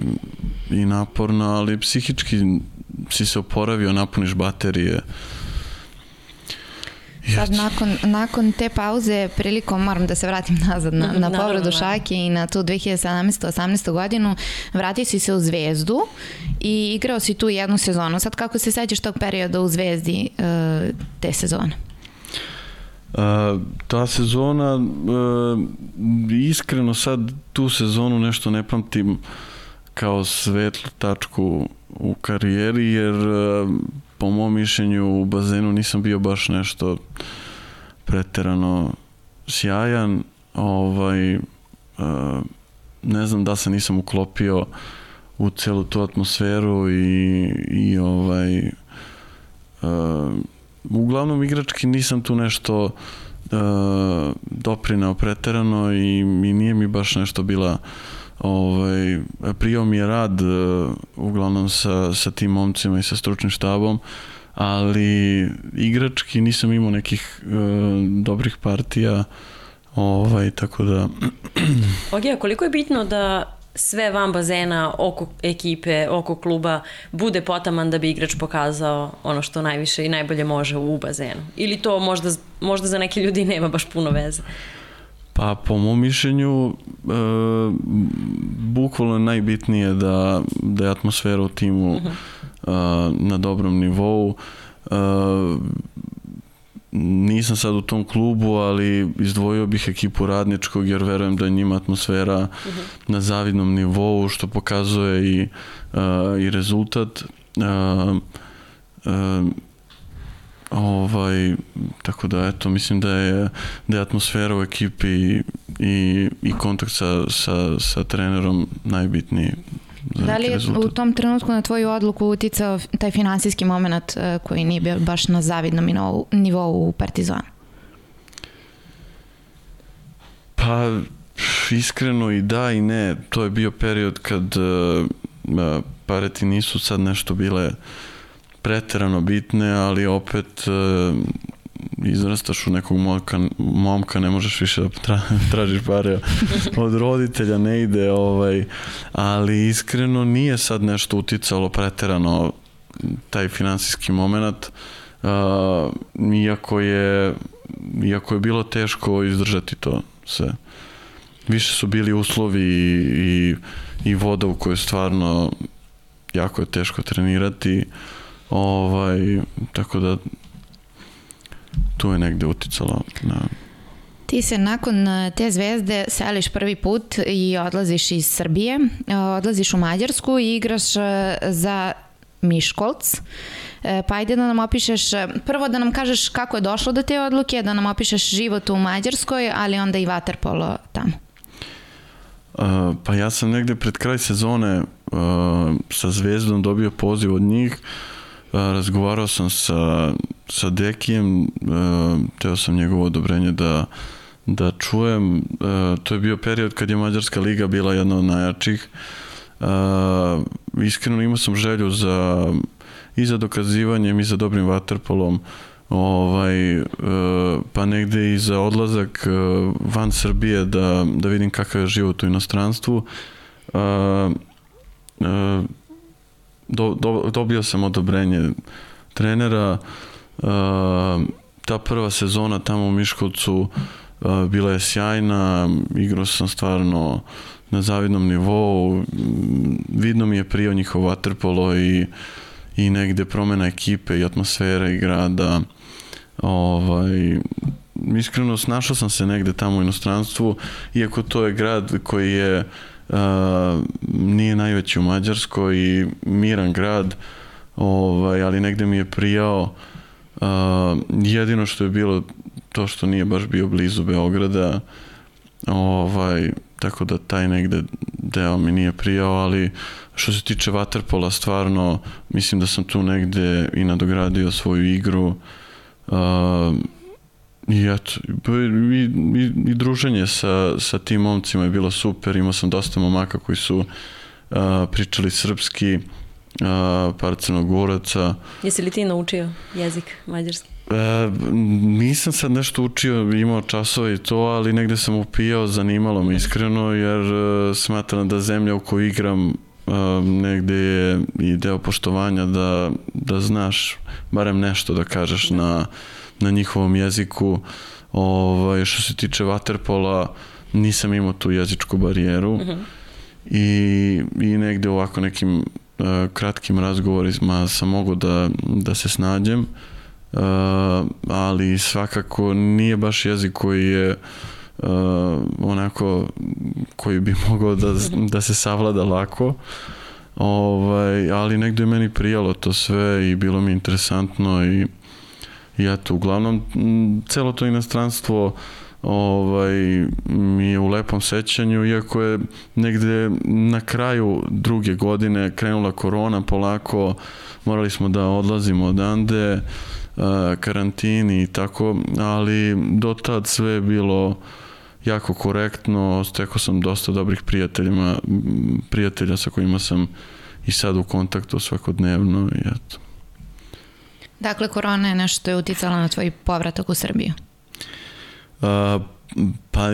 i naporna, ali psihički si se oporavio, napuniš baterije. Sad nakon, nakon te pauze prilikom, moram da se vratim nazad na, na povredu Šake i na tu 2017-18 godinu, vratio si se u Zvezdu i igrao si tu jednu sezonu. Sad kako se sećaš tog perioda u Zvezdi uh, te sezone? Uh, ta sezona, uh, iskreno sad tu sezonu nešto ne pamtim kao svetlu tačku u karijeri, jer uh, po mom mišljenju u bazenu nisam bio baš nešto preterano sjajan. Ovaj, uh, ne znam da se nisam uklopio u celu tu atmosferu i, i ovaj uh, uglavnom igrački nisam tu nešto uh, doprinao preterano i, i nije mi baš nešto bila ovaj, prijao mi je rad uh, uglavnom sa, sa tim momcima i sa stručnim štabom ali igrački nisam imao nekih uh, dobrih partija ovaj, tako da Ok, a koliko je bitno da sve van bazena, oko ekipe, oko kluba, bude potaman da bi igrač pokazao ono što najviše i najbolje može u bazenu? Ili to možda, možda za neki ljudi nema baš puno veze? Pa po mom mišljenju e, bukvalno je najbitnije da, da je atmosfera u timu uh -huh. e, na dobrom nivou. E, nisam sad u tom klubu, ali izdvojio bih ekipu radničkog jer verujem da je njima atmosfera uh -huh. na zavidnom nivou što pokazuje i, uh, i rezultat. Uh, uh, ovaj, tako da eto, mislim da je, da je atmosfera u ekipi i, i, i kontakt sa, sa, sa trenerom najbitniji Da li je u tom trenutku na tvoju odluku uticao taj finansijski moment uh, koji nije bio baš na zavidnom nivou, u Partizanu? Pa, iskreno i da i ne. To je bio period kad uh, pare ti nisu sad nešto bile preterano bitne, ali opet uh, izrastaš u nekog momka, momka ne možeš više da tra, tražiš pare od roditelja, ne ide, ovaj, ali iskreno nije sad nešto uticalo preterano taj finansijski moment, uh, iako je iako je bilo teško izdržati to sve. Više su bili uslovi i, i, i voda u kojoj stvarno jako je teško trenirati, ovaj, tako da tu je negde uticalo na... Ti se nakon e, te zvezde seliš prvi put i odlaziš iz Srbije, e, odlaziš u Mađarsku i igraš e, za Miškolc. Pa ajde da nam opišeš, prvo da nam kažeš kako je došlo do te odluke, da nam opišeš život u Mađarskoj, ali onda i vaterpolo tamo. Pa ja sam negde pred kraj sezone sa Zvezdom dobio poziv od njih razgovarao sam sa, sa Dekijem, teo sam njegovo odobrenje da, da čujem. To je bio period kad je Mađarska liga bila jedna od najjačih. Iskreno imao sam želju za i za dokazivanjem i za dobrim vaterpolom ovaj, pa negde i za odlazak van Srbije da, da vidim kakav je život u inostranstvu do, do, dobio sam odobrenje trenera uh, ta prva sezona tamo u Miškovcu uh, bila je sjajna igrao sam stvarno na zavidnom nivou vidno mi je prijao njihov vaterpolo i, i negde promena ekipe i atmosfere i grada ovaj, iskreno snašao sam se negde tamo u inostranstvu iako to je grad koji je uh, nije najveći u Mađarskoj i miran grad, ovaj, ali negde mi je prijao. Uh, jedino što je bilo to što nije baš bio blizu Beograda ovaj, tako da taj negde deo mi nije prijao, ali što se tiče Waterpola stvarno mislim da sam tu negde i nadogradio svoju igru. Uh, I eto, i, i, i druženje sa, sa tim momcima je bilo super, imao sam dosta momaka koji su uh, pričali srpski, uh, par crnogoraca. Jesi li ti naučio jezik mađarski? E, nisam sad nešto učio, imao časove i to, ali negde sam upijao, zanimalo me iskreno, jer e, smatram da zemlja u kojoj igram e, negde je i deo poštovanja da, da znaš barem nešto da kažeš na, na njihovom jeziku. Ovaj, što se tiče vaterpola, nisam imao tu jezičku barijeru. Mm -hmm. I, i negde ovako nekim uh, kratkim razgovorima sam mogu da, da se snađem. Uh, Uh, ali svakako nije baš jezik koji je uh, onako koji bi mogao da, da se savlada lako ovaj, ali negde je meni prijalo to sve i bilo mi interesantno i, i eto, uglavnom celo to inostranstvo ovaj, mi je u lepom sećanju, iako je negde na kraju druge godine krenula korona polako, morali smo da odlazimo odande, karantini i tako, ali do tad sve je bilo jako korektno, stekao sam dosta dobrih prijateljima, prijatelja sa kojima sam i sad u kontaktu svakodnevno i eto. Dakle, korona je nešto je uticala na tvoj povratak u Srbiju? A, pa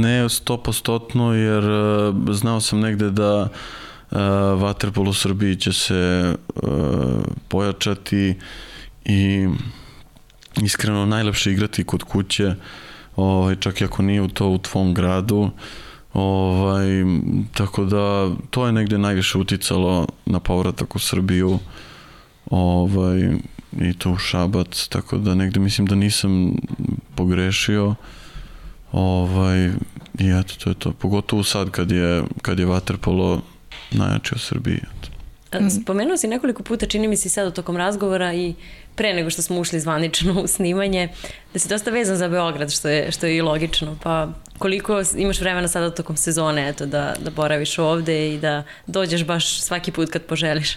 ne stopostotno jer znao sam negde da Waterpolo u Srbiji će se pojačati i iskreno najlepše igrati kod kuće ovaj, čak i ako nije u to u tvom gradu ovaj, tako da to je negde najviše uticalo na povratak u Srbiju ovaj, i to u Šabac tako da negde mislim da nisam pogrešio ovaj, i eto to je to pogotovo sad kad je, kad je Waterpolo najjači u Srbiji. Mhm. Spomenuo si nekoliko puta, čini mi se sad tokom razgovora i pre nego što smo ušli zvanično u snimanje, da si dosta vezan za Beograd, što je, što je i logično. Pa koliko imaš vremena sada tokom sezone eto, da, da boraviš ovde i da dođeš baš svaki put kad poželiš?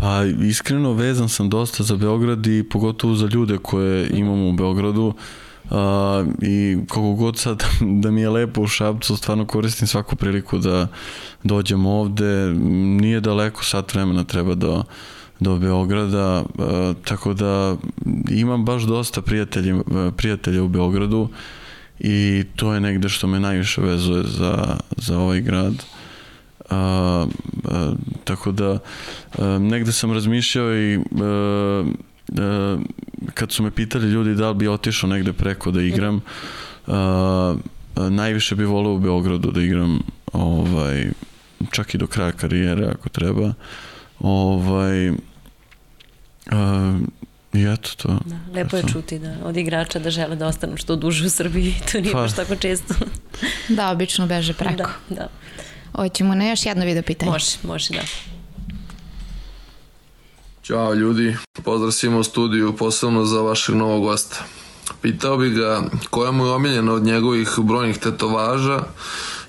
Pa iskreno vezan sam dosta za Beograd i pogotovo za ljude koje imamo u Beogradu. Uh, i kako god sad da mi je lepo u Šabcu, stvarno koristim svaku priliku da dođem ovde. Nije daleko, sat vremena treba do, do Beograda, uh, tako da imam baš dosta prijatelja, prijatelja u Beogradu i to je negde što me najviše vezuje za, za ovaj grad. Uh, uh, tako da uh, negde sam razmišljao i uh, uh, kad su me pitali ljudi da li bi otišao negde preko da igram, uh, najviše bi volao u Beogradu da igram ovaj, čak i do kraja karijere ako treba. Ovaj, uh, I eto to. Da, lepo je čuti da od igrača da žele da ostanu što duže u Srbiji, to nije pa. baš tako često. da, obično beže preko. Da, da. Hoćemo na još jedno video pitanje. Može, može da. Ćao ljudi, pozdrav svima u studiju, posebno za vašeg novog gosta. Pitao bih ga koja mu je omiljena od njegovih brojnih tetovaža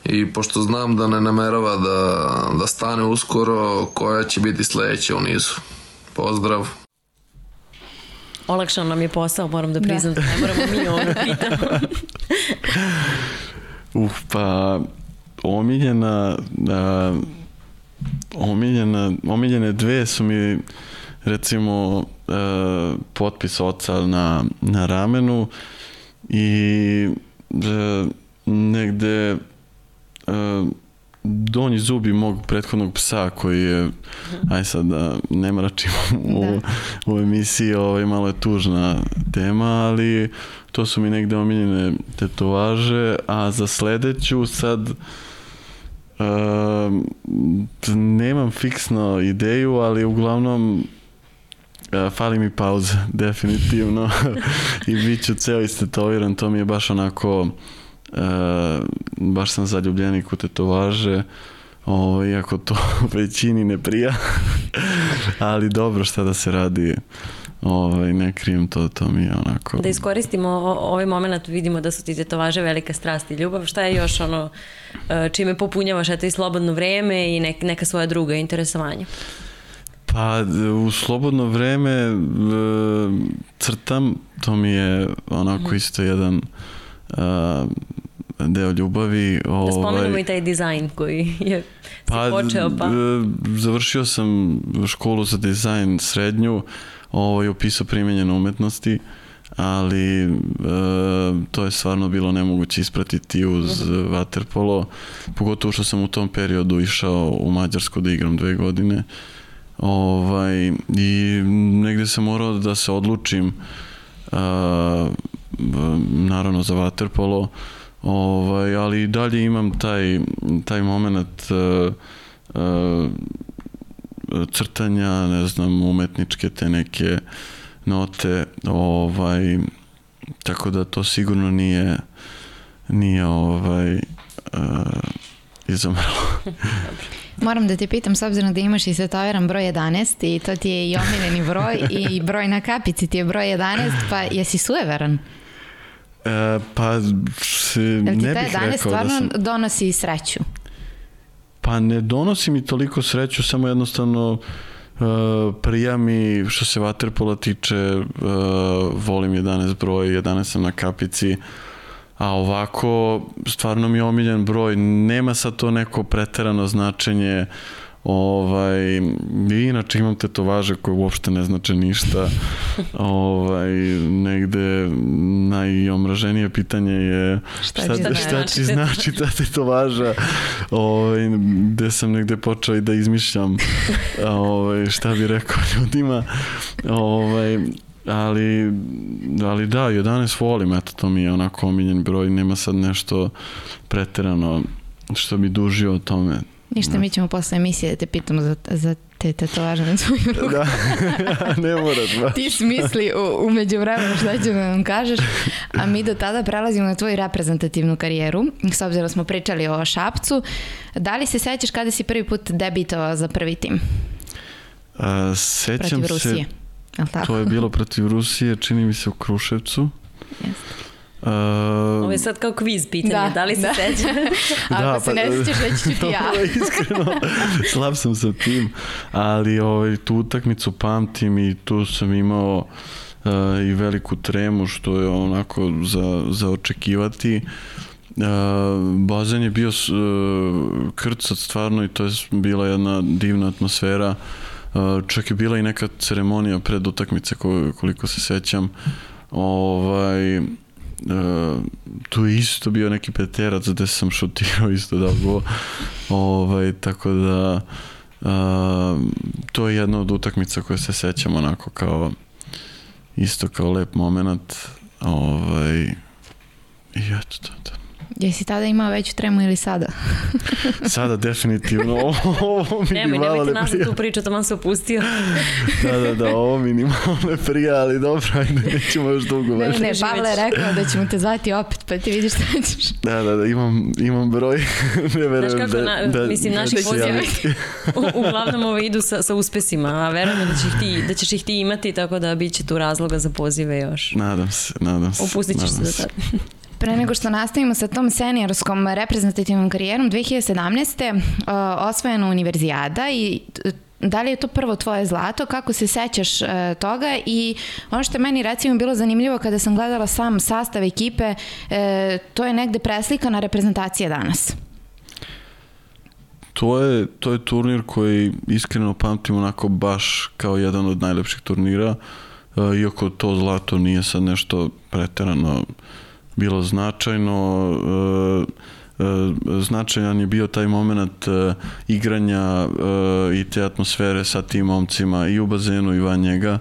i pošto znam da ne namerava da, da stane uskoro, koja će biti sledeća u nizu. Pozdrav. Olakšao nam je posao, moram da, priznam da, da ne moramo mi ono pitamo. Uf, pa omiljena, uh, omiljena, omiljene dve su mi recimo e, potpis oca na, na ramenu i e, negde e, donji zubi mog prethodnog psa koji je, aj sad da ne mračimo u, da. u emisiji, ovaj, malo je tužna tema, ali to su mi negde omiljene tetovaže, a za sledeću sad uh, nemam fiksno ideju, ali uglavnom Uh, fali mi pauza, definitivno. I bit ću ceo istetoviran, to mi je baš onako, uh, baš sam zaljubljenik u tetovaže, o, iako to većini ne prija, ali dobro šta da se radi, ovaj, ne krijem to, to mi je onako... Da iskoristimo ovaj moment, vidimo da su ti tetovaže velika strast i ljubav, šta je još ono, uh, čime popunjavaš eto i slobodno vreme i neka svoja druga interesovanja? Pa u slobodno vreme e, crtam, to mi je onako mhm. isto jedan uh, deo ljubavi. Da spomenemo ovaj, i taj dizajn koji je pa, počeo pa... Završio sam školu za dizajn srednju, ovaj, opisao primenjene umetnosti, ali e, to je stvarno bilo nemoguće ispratiti uz vaterpolo, pogotovo što sam u tom periodu išao u Mađarsku da igram dve godine. Ovaj, I negde sam morao da se odlučim a, naravno za vaterpolo, ovaj, ali i dalje imam taj, taj moment a, a, crtanja, ne znam, umetničke te neke note, ovaj, tako da to sigurno nije nije ovaj uh, izomrlo. Moram da te pitam, s obzirom da imaš i svetoveran broj 11 i to ti je i omiljeni broj i broj na kapici ti je broj 11, pa jesi sujeveran? E, pa se, ne bih rekao da sam... stvarno donosi sreću? Pa ne donosi mi toliko sreću, samo jednostavno uh, prija mi što se vaterpola tiče, uh, volim 11 broj, 11 sam na kapici, uh, a ovako stvarno mi je omiljen broj, nema sad to neko preterano značenje, ovaj, i inače imam tetovaže koje uopšte ne znače ništa, ovaj, negde najomraženije pitanje je šta, šta, šta, šta ti znači ta tetovaža, ovaj, gde sam negde počeo i da izmišljam ovaj, šta bi rekao ljudima, ovaj, ali, ali da, 11 volim, eto, to mi je onako omiljen broj, nema sad nešto preterano što bi dužio o tome. Ništa, da. mi ćemo posle emisije da te pitamo za, za te tetovaže na svoju ruku. Da, ne moraš baš. Ti smisli u, umeđu vremenu šta ću da nam kažeš, a mi do tada prelazimo na tvoju reprezentativnu karijeru, s obzirom da smo pričali o Šapcu. Da li se sećaš kada si prvi put debitovao za prvi tim? A, sećam Protiv Rusije. se? To je bilo protiv Rusije, čini mi se u Kruševcu. Jeste. Uh, Ovo je sad kao kviz pitanje, da, da li se da. seća? Ako da, se pa, ne sećaš, reći ću ti ja. iskreno, slab sam sa tim, ali ovaj, tu utakmicu pamtim i tu sam imao uh, i veliku tremu, što je onako za, za očekivati. Uh, bazen je bio uh, krcat stvarno i to je bila jedna divna atmosfera. Uh, čak je bila i neka ceremonija pred utakmice koliko se sećam. Ovaj, uh, tu je isto bio neki peterac gde sam šutirao isto da go. ovaj, tako da uh, to je jedna od utakmica koje se sećam onako kao isto kao lep moment. Ovaj, I eto to, to. Jesi tada imao veću tremu ili sada? sada definitivno. Ovo mi Nemoj, nemojte nas tu priču, tamo se opustio. da, da, da, ovo mi ni malo ne prija, ali dobro, ajde, nećemo još dugo. Ne, ne, Pavle je rekao da ćemo te zvati opet, pa ti vidiš šta ćeš. Da, da, da, imam, imam broj. ne verujem Znaš kako, da, na, da, mislim, naši da pozivi uglavnom ove idu sa, sa uspesima, a verujem da, će ih ti, da ćeš ih ti imati, tako da bit će tu razloga za pozive još. Nadam se, nadam se. Opustit ćeš se do tada. Pre nego što nastavimo sa tom seniorskom reprezentativnom karijerom, 2017. Uh, osvojena univerzijada i uh, da li je to prvo tvoje zlato, kako se sećaš uh, toga i ono što je meni recimo bilo zanimljivo kada sam gledala sam sastav ekipe, to je negde preslikana reprezentacija danas. To je, to je turnir koji iskreno pamtim onako baš kao jedan od najlepših turnira, iako to zlato nije sad nešto preterano uh, bilo značajno e, e, značajan je bio taj moment e, igranja i te atmosfere sa tim momcima i u bazenu i van njega.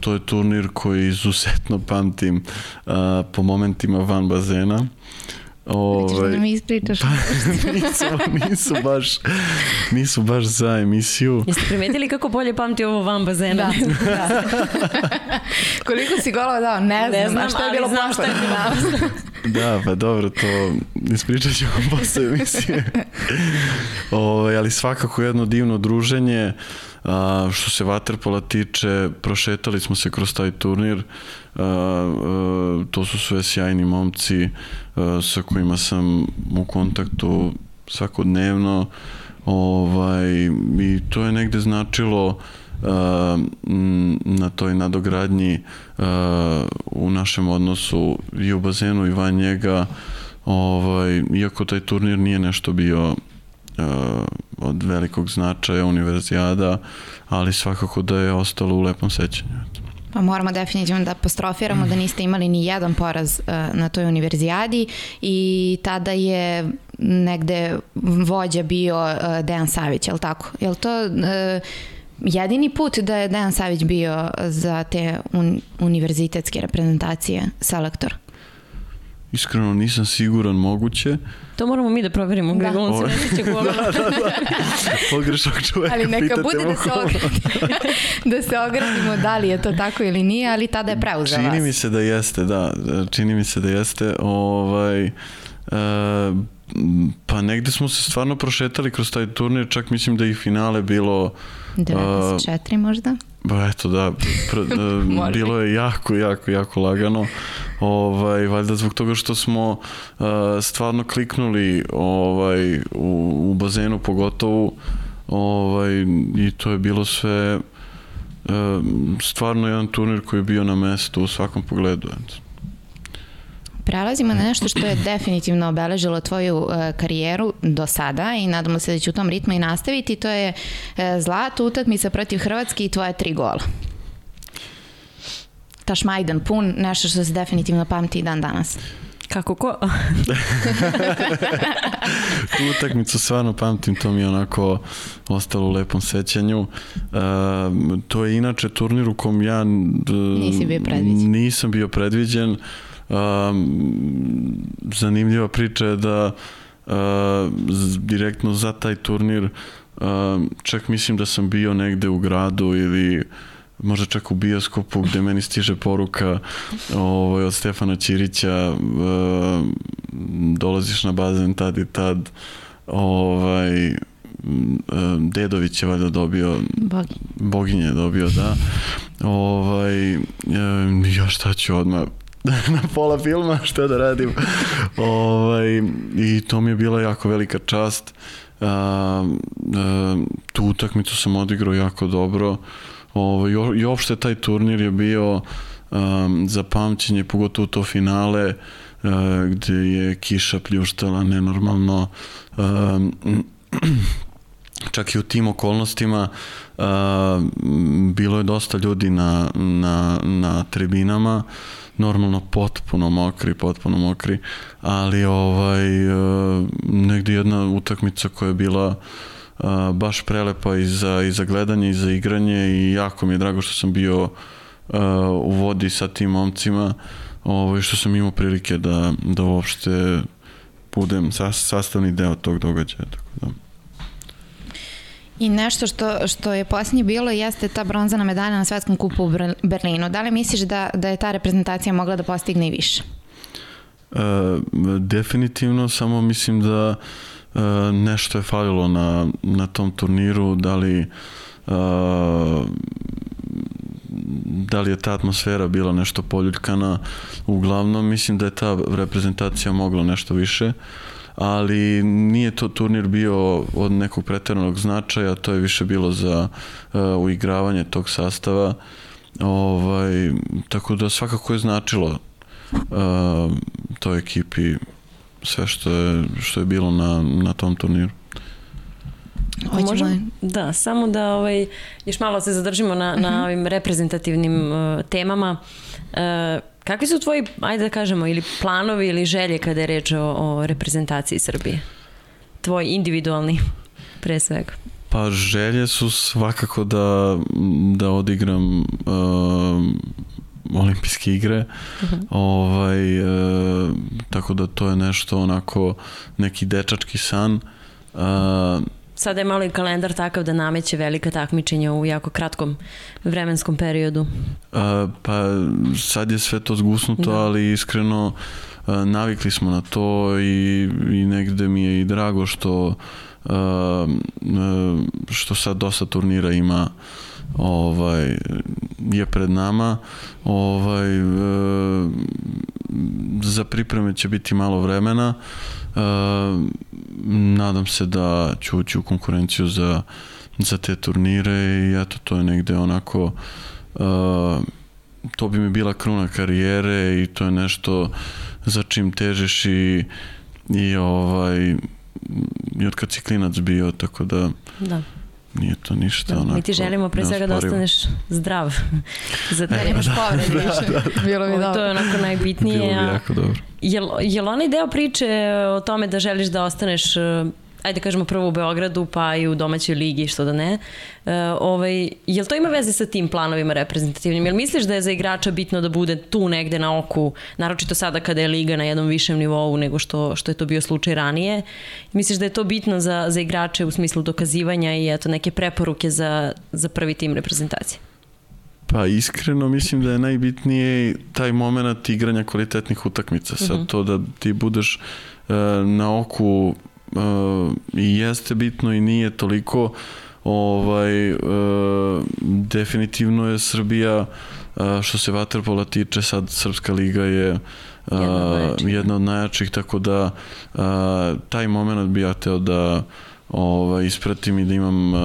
To je turnir koji izuzetno pamtim po momentima van bazena Ove, Ćeš da ovaj, mi ispričaš? Pa, nisu, nisu, baš, nisu baš za emisiju. Jeste primetili kako bolje pamti ovo van bazena? Da, da. Koliko si golova dao? Ne, ne znam, a šta je bilo znam šta je bilo Da, pa dobro, to ispričat ću vam posle emisije. Ove, ovaj, ali svakako jedno divno druženje. A, što se Waterpola tiče, prošetali smo se kroz taj turnir. A, a, to su sve sjajni momci a, sa kojima sam u kontaktu svakodnevno. Ovaj, I to je negde značilo na toj nadogradnji u našem odnosu i u bazenu i van njega ovaj, iako taj turnir nije nešto bio od velikog značaja univerzijada, ali svakako da je ostalo u lepom sećanju. Pa moramo definitivno da apostrofiramo da niste imali ni jedan poraz uh, na toj univerzijadi i tada je negde vođa bio uh, Dejan Savić, je li tako? Je li to uh, jedini put da je Dejan Savić bio za te un univerzitetske reprezentacije selektor? Iskreno nisam siguran moguće. To moramo mi da proverimo, da. on se ne sjeća da, da, da. Pogrešnog čoveka Ali neka bude da se, ogradimo, da se ogradimo da li je to tako ili nije, ali tada je preuzela vas. Čini mi se da jeste, da. Čini mi se da jeste. Ovaj, uh, pa negde smo se stvarno prošetali kroz taj turnir, čak mislim da i finale bilo... 94 uh, možda? Ba eto da, pr, bilo je jako, jako, jako lagano. Ovaj, valjda zbog toga što smo uh, stvarno kliknuli ovaj, u, u bazenu pogotovo ovaj, i to je bilo sve uh, stvarno jedan turnir koji je bio na mestu u svakom pogledu. Eto. Prelazimo na nešto što je definitivno obeležilo tvoju uh, karijeru do sada i nadamo se da će u tom ritmu i nastaviti. To je uh, zlata utakmica protiv Hrvatske i tvoje tri gola. Tašmajdan pun, nešto što se definitivno pamti i dan danas. Kako ko? tu utakmicu stvarno pamtim, to mi je onako ostalo u lepom sećanju. Uh, to je inače turnir u kom ja Nisi bio predviđen. nisam bio predviđen. Um, zanimljiva priča je da uh, direktno za taj turnir uh, čak mislim da sam bio negde u gradu ili možda čak u bioskopu gde meni stiže poruka ovaj, od Stefana Ćirića uh, dolaziš na bazen tad i tad ovaj, Dedović je valjda dobio. Boginje je dobio, da ovaj, ja šta ću odmah na pola filma, šta da radim. ovaj, I to mi je bila jako velika čast. Uh, uh, tu utakmicu sam odigrao jako dobro. Ovaj, I uopšte taj turnir je bio um, za pamćenje, pogotovo to finale, uh, gde je kiša pljuštala nenormalno. Um, čak i u tim okolnostima uh, bilo je dosta ljudi na, na, na tribinama. Normalno potpuno mokri, potpuno mokri, ali ovaj, e, negde jedna utakmica koja je bila uh, baš prelepa i za, i za gledanje i za igranje i jako mi je drago što sam bio uh, u vodi sa tim momcima ovaj, što sam imao prilike da, da uopšte budem sastavni deo tog događaja. Tako da. I nešto što, što je posljednje bilo jeste ta bronzana medalja na svetskom kupu u Berlinu. Da li misliš da, da je ta reprezentacija mogla da postigne i više? E, definitivno, samo mislim da e, nešto je falilo na, na tom turniru, da li e, da li je ta atmosfera bila nešto poljuljkana uglavnom mislim da je ta reprezentacija mogla nešto više ali nije to turnir bio od nekog preteranog značaja, to je više bilo za uh, uigravanje tog sastava. Ovaj, tako da svakako je značilo uh, toj ekipi sve što je, što je bilo na, na tom turniru. Možemo, da, samo da ovaj, još malo se zadržimo na, na mhm. ovim reprezentativnim uh, temama. Uh, Kakvi su tvoji, ajde da kažemo, ili planovi ili želje kada je reč o, o reprezentaciji Srbije? Tvoj individualni, pre svega. Pa želje su svakako da, da odigram uh, olimpijske igre. Uh mhm. -huh. ovaj, uh, tako da to je nešto onako neki dečački san. Uh, Sada je malo i kalendar takav da nameće velika takmičenja u jako kratkom vremenskom periodu. A, pa sad je sve to zgusnuto, da. ali iskreno a, navikli smo na to i, i negde mi je i drago što a, a, što sad dosta turnira ima ovaj je pred nama ovaj e, za pripreme će biti malo vremena e, nadam se da ću ući u konkurenciju za za te turnire i eto to je negde onako uh, to bi mi bila kruna karijere i to je nešto za čim težiš i, i ovaj i od kad si klinac bio, tako da Da. Nije to ništa Da, onako mi ti želimo pre svega da ostaneš zdrav. Za Da te. nemaš povrede više. Bilo bi To je dobro. onako Bilo najbitnije. bi a- jako dobro. Jel, jel onaj deo priče o tome da želiš da ostaneš e, ajde kažemo prvo u Beogradu pa i u domaćoj ligi, što da ne. E, ovaj, jel to ima veze sa tim planovima reprezentativnim? Jel misliš da je za igrača bitno da bude tu negde na oku, naročito sada kada je liga na jednom višem nivou nego što, što je to bio slučaj ranije? Misliš da je to bitno za, za igrače u smislu dokazivanja i eto neke preporuke za, za prvi tim reprezentacije? Pa iskreno mislim da je najbitnije taj moment igranja kvalitetnih utakmica. Sad to da ti budeš e, na oku i jeste bitno i nije toliko ovaj e, definitivno je Srbija e, što se vaterpola tiče sad Srpska liga je e, Jedna od najjačih. tako da taj moment bi ja teo da ovaj, ispratim i da imam e,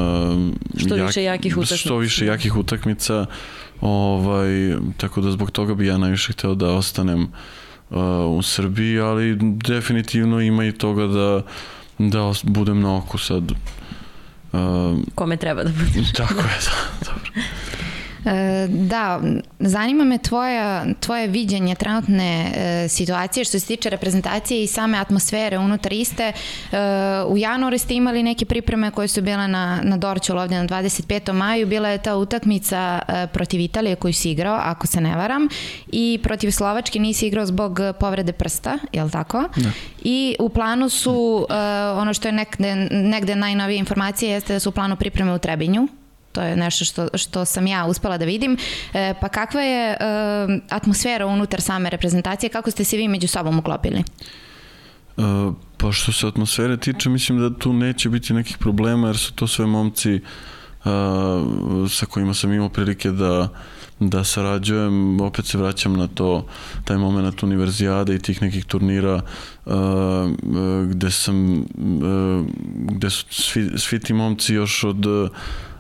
Što više jakih Što utakmica. više jakih utakmica ovaj, tako da zbog toga bi ja najviše hteo da ostanem uh, u Srbiji, ali definitivno ima i toga da da budem na oku sad. Kome treba da bude? tako je, da, dobro. E, Da, zanima me tvoja, tvoje viđenje trenutne e, situacije što se tiče reprezentacije i same atmosfere unutar iste. E, u januaru ste imali neke pripreme koje su bile na, na Dorčulu ovdje na 25. maju. Bila je ta utakmica e, protiv Italije koju si igrao, ako se ne varam, i protiv Slovačke nisi igrao zbog povrede prsta, je li tako? I u planu su, e, ono što je negde, negde najnovije informacije jeste da su u planu pripreme u Trebinju, to je nešto što, što sam ja uspela da vidim. E, pa kakva je e, atmosfera unutar same reprezentacije, kako ste se vi među sobom uklopili? Uh, pa što se atmosfere tiče, mislim da tu neće biti nekih problema, jer su to sve momci uh, sa kojima sam imao prilike da da sarađujem, opet se vraćam na to, taj moment univerzijade i tih nekih turnira uh, gde sam, uh, gde su svi, svi ti momci još od uh,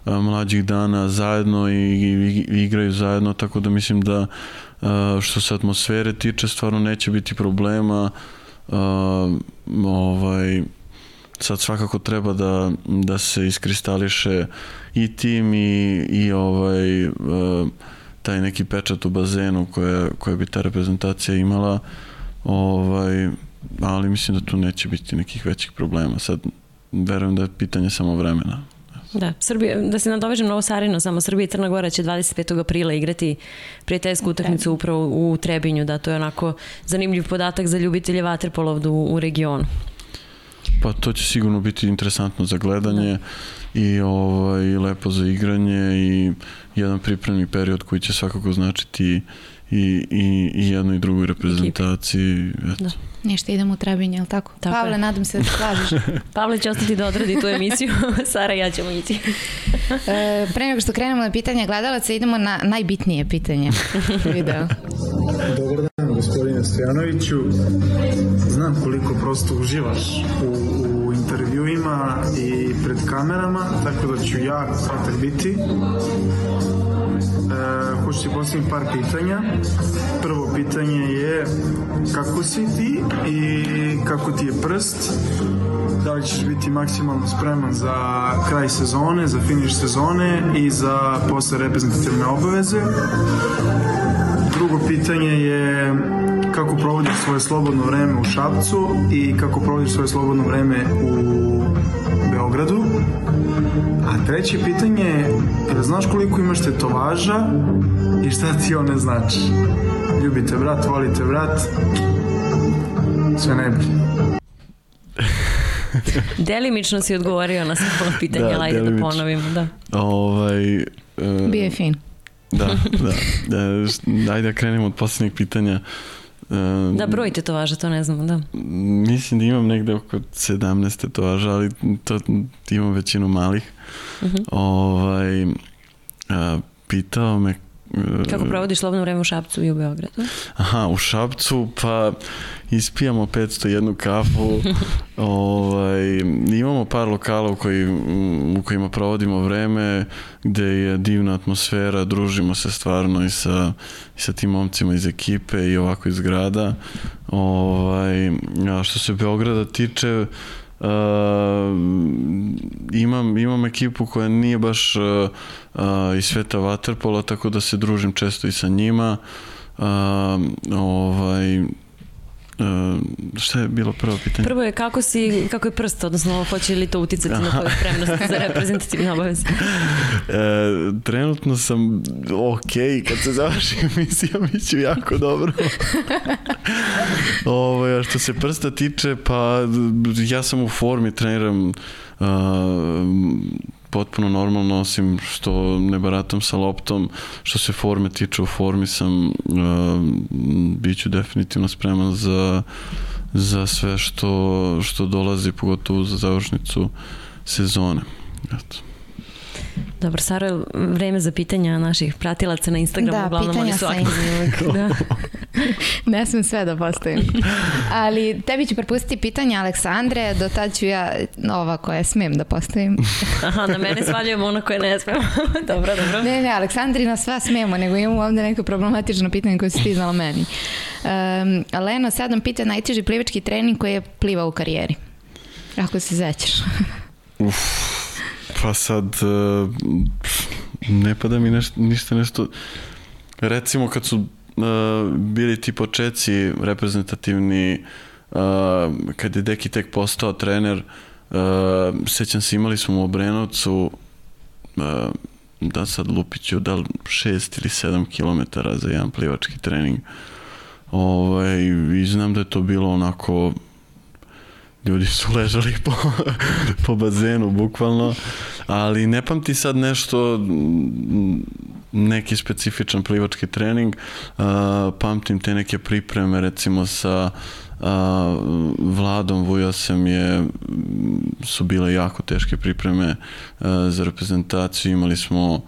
mlađih dana zajedno i, i, i igraju zajedno, tako da mislim da uh, što se atmosfere tiče, stvarno neće biti problema. Uh, ovaj, sad svakako treba da, da se iskristališe i tim i, i ovaj, taj neki pečat u bazenu koje, koje bi ta reprezentacija imala. Ovaj, ali mislim da tu neće biti nekih većih problema. Sad verujem da je pitanje samo vremena Da, Srbija, da se nadovežem na ovo Sarino, samo Srbija i Crna Gora će 25. aprila igrati prijateljsku utakmicu upravo u Trebinju, da to je onako zanimljiv podatak za ljubitelje vaterpola ovde u, u regionu. Pa to će sigurno biti interesantno za gledanje i ovaj, lepo za igranje i jedan pripremni period koji će svakako značiti i, i, i jednoj i drugoj reprezentaciji. Eto. Da. Ništa, idemo u Trebinje, je li tako? Tako Pavle, je. nadam se da se slažeš. Pavle će ostati da odradi tu emisiju, Sara i ja ćemo ići. E, pre nego što krenemo na pitanje gledalaca, idemo na najbitnije pitanje videa. Dobar dan, gospodine Stojanoviću. Znam koliko prosto uživaš u, u intervjuima i pred kamerama, tako da ću ja kratak biti. E, hoću ti postaviti par pitanja. Prvo pitanje je kako si ti i kako ti je prst? Da li ćeš biti maksimalno spreman za kraj sezone, za finiš sezone i za posle reprezentativne obaveze? Drugo pitanje je kako provodiš svoje slobodno vreme u Šapcu i kako provodiš svoje slobodno vreme u Beogradu. A treće pitanje je, jel znaš koliko imaš tetovaža i šta ti one znači? Ljubite brat, volite brat, sve najbolje. Delimično si odgovorio na samo pitanje, Da, ajde da delimično. ponovimo. Da. Ovaj, e, Bio je fin. Da, da. da ajde da krenemo od poslednjeg pitanja. E, da, broj tetovaža, to ne znamo, da. Mislim da imam negde oko 17 tetovaža, ali to imam većinu malih. Mhm. Ovaj, a, pitao me Kako provodiš slobodno vreme u Šapcu i u Beogradu? Aha, u Šapcu, pa ispijamo 501 kafu, ovaj, imamo par lokala u, koji, u kojima provodimo vreme, gde je divna atmosfera, družimo se stvarno i sa, i sa tim momcima iz ekipe i ovako iz grada. Ovaj, a što se Beograda tiče, Uh, imam, imam ekipu koja nije baš uh, uh, iz sveta Waterpola, tako da se družim često i sa njima. Uh, ovaj, Uh, šta je bilo prvo pitanje? Prvo je kako si, kako je prst, odnosno hoće li to uticati Aha. na tvoju spremnost za reprezentativne obaveze? e, trenutno sam ok, kad se završi emisija mi ću jako dobro. Ovo, što se prsta tiče, pa ja sam u formi, treniram uh, potpuno normalno, osim što ne baratam sa loptom, što se forme tiče u formi sam, uh, bit ću definitivno spreman za, za sve što, što dolazi, pogotovo za završnicu sezone. Eto. Dobro, Saro, vreme za pitanja naših pratilaca na Instagramu, da, uglavnom oni su aktivni. Da. ne smem sve da postavim. Ali tebi ću prepustiti pitanje Aleksandre, do tad ću ja ova koje smem da postavim. Aha, na mene svaljujemo ono koje ne smemo. dobro, dobro. Ne, ne, Aleksandri na sva smemo, nego imamo ovde neko problematično pitanje koje si ti znala meni. Um, Leno, sad nam pita najteži plivački trening koji je plivao u karijeri. Ako se zećeš. Uf, pa sad uh, ne pada mi nešto, ništa nešto recimo kad su bili ti počeci reprezentativni uh, kad je Deki tek postao trener uh, sećam se imali smo u Obrenovcu uh, da sad Lupiću da li 6 ili 7 km za jedan plivački trening. Ovaj, i znam da je to bilo onako ljudi su ležali po, po bazenu bukvalno, ali ne pamti sad nešto neki specifičan plivački trening, uh, pamtim te neke pripreme recimo sa uh, Vladom Vujasem je su bile jako teške pripreme uh, za reprezentaciju, imali smo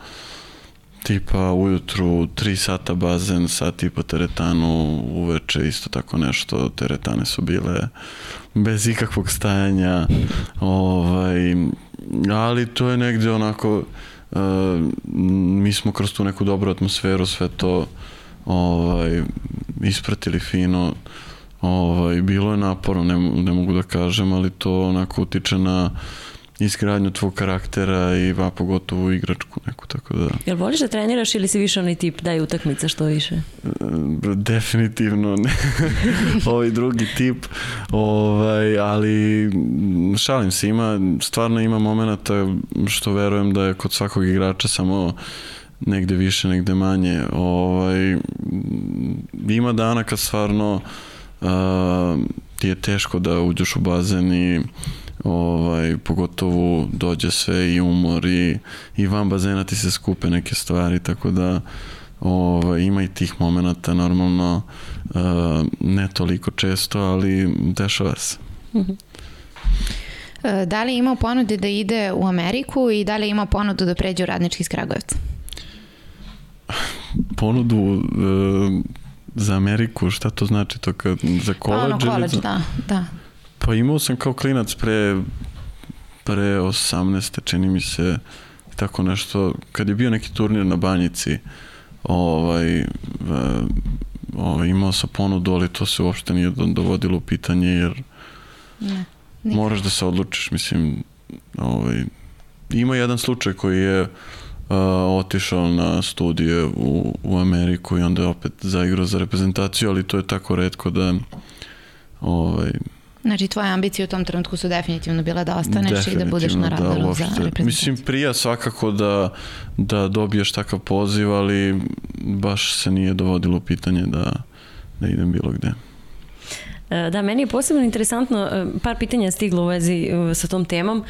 tipa ujutru 3 sata bazen, sat i po teretanu, uveče isto tako nešto, teretane su bile bez ikakvog stajanja, ovaj, ali to je negde onako, uh, mi smo kroz tu neku dobru atmosferu sve to ovaj, ispratili fino, ovaj, bilo je naporno, ne, ne mogu da kažem, ali to onako utiče na izgradnju tvog karaktera i va pogotovo igračku neku, tako da... Jel voliš da treniraš ili si više onaj tip daj utakmica što više? Definitivno ne. ovaj drugi tip, ovaj, ali šalim se, ima, stvarno ima momenta što verujem da je kod svakog igrača samo negde više, negde manje. Ovaj, ima dana kad stvarno uh, ti je teško da uđeš u bazen i ovaj, pogotovo dođe sve i umor i, i van bazena ti se skupe neke stvari, tako da ovaj, ima i tih momenta normalno uh, ne toliko često, ali dešava se. E, da li je imao ponude da ide u Ameriku i da li je imao ponudu da pređe u radnički iz Kragujevca? Ponudu uh, za Ameriku, šta to znači to kad, za koleđ? Ono, koleđ, da, da. Pa imao sam kao klinac pre, pre 18. čini mi se tako nešto, kad je bio neki turnir na banjici, ovaj, ovaj, imao sam ponudu, ali to se uopšte nije dovodilo u pitanje, jer ne, moraš da se odlučiš, mislim, ovaj, ima jedan slučaj koji je uh, otišao na studije u, u Ameriku i onda je opet zaigrao za reprezentaciju, ali to je tako redko da ovaj, Znači, tvoje ambicije u tom trenutku su definitivno bile da ostaneš i da budeš na da, radaru da, za reprezentaciju. Mislim, prija svakako da, da dobiješ takav poziv, ali baš se nije dovodilo pitanje da, da idem bilo gde. E, da, meni je posebno interesantno, e, par pitanja stiglo u vezi e, sa tom temom.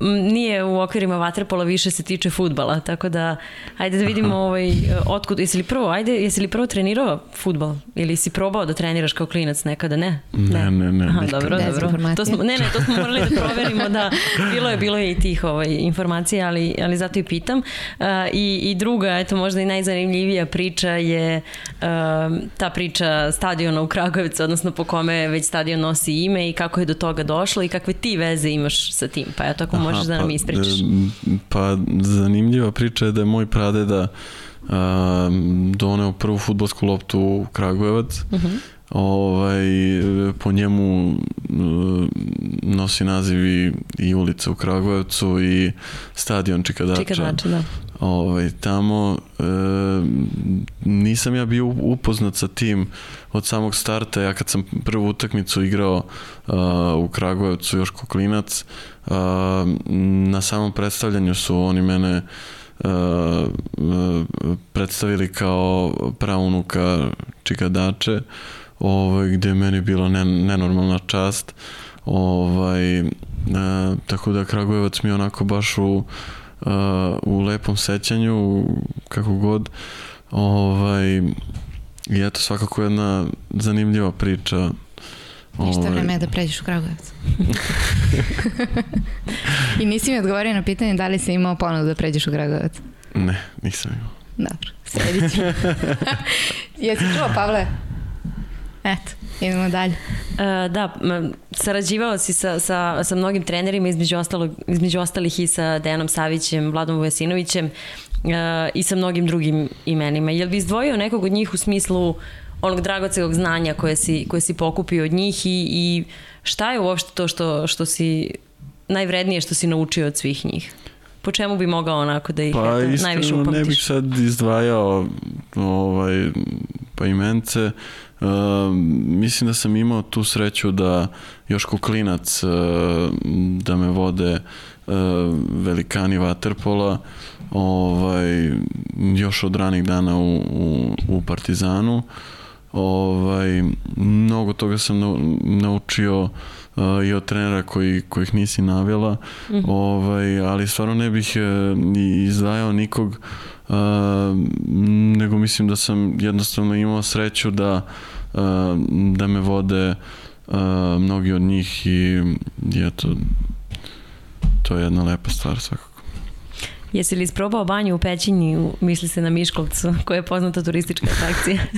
Nije u okvirima vaterpola, više se tiče futbala, tako da ajde da vidimo ovaj, otkud, jesi li prvo, ajde, jesi li prvo trenirao futbal ili si probao da treniraš kao klinac nekada, ne? Ne, ne, ne. Aha, nikad. dobro, dobro. To smo, ne, ne, to smo morali da proverimo da bilo je, bilo je i tih ovaj, informacija, ali, ali zato i pitam. Uh, i, I druga, eto možda i najzanimljivija priča je uh, ta priča stadiona u Kragujevcu, odnosno po kome već stadion nosi ime i kako je do toga došlo i kakve ti veze imaš sa tim. Pa eto, ako možeš da nam ispričaš. Pa zanimljiva priča je da je moj pradeda a, doneo prvu futbolsku loptu u Kragujevac. Uh Mhm. -huh. ovaj, po njemu e, nosi naziv i, i ulica u Kragujevcu i stadion Čikadača. Čikadača, da. Ovaj, tamo e, nisam ja bio upoznat sa tim od samog starta. Ja kad sam prvu utakmicu igrao uh, u Kragujevcu još ko klinac, uh, na samom predstavljanju su oni mene uh, predstavili kao praunuka Čikadače, ovaj, gde je meni bilo ne, nenormalna čast. Ovaj, uh, tako da Kragujevac mi je onako baš u u lepom sećanju, kako god. Ovaj, I eto, svakako jedna zanimljiva priča. Ništa Ovaj, vreme je da pređeš u Kragujevac. I nisi mi odgovorio na pitanje da li si imao ponudu da pređeš u Kragujevac. Ne, nisam imao. Dobro, sledeći. Jesi čuo, Pavle? Eto, idemo dalje. E, da, sarađivao si sa, sa, sa mnogim trenerima, između, ostalog, između ostalih i sa Dejanom Savićem, Vladom Vujasinovićem e, i sa mnogim drugim imenima. Jel bi izdvojio nekog od njih u smislu onog dragocevog znanja koje si, koje si pokupio od njih i, i šta je uopšte to što, što si najvrednije što si naučio od svih njih? Po čemu bi mogao onako da ih Pa eto, najviše iskreno upamtiš? ne bih sad izdvajao ovaj, pa imence. Uh, mislim da sam imao tu sreću da još ko klinac uh, da me vode uh, velikani Waterpola ovaj, još od ranih dana u, u, u Partizanu. Ovaj, mnogo toga sam nau- naučio uh, i od trenera koji, kojih nisi navjela, mm -hmm. ovaj, ali stvarno ne bih uh, ni izdvajao nikog, uh, nego mislim da sam jednostavno imao sreću da, uh, da me vode uh, mnogi od njih i, i eto, to je jedna lepa stvar svakako. Jesi li isprobao banju u Pećinji, misli se na Miškolcu, koja je poznata turistička atrakcija?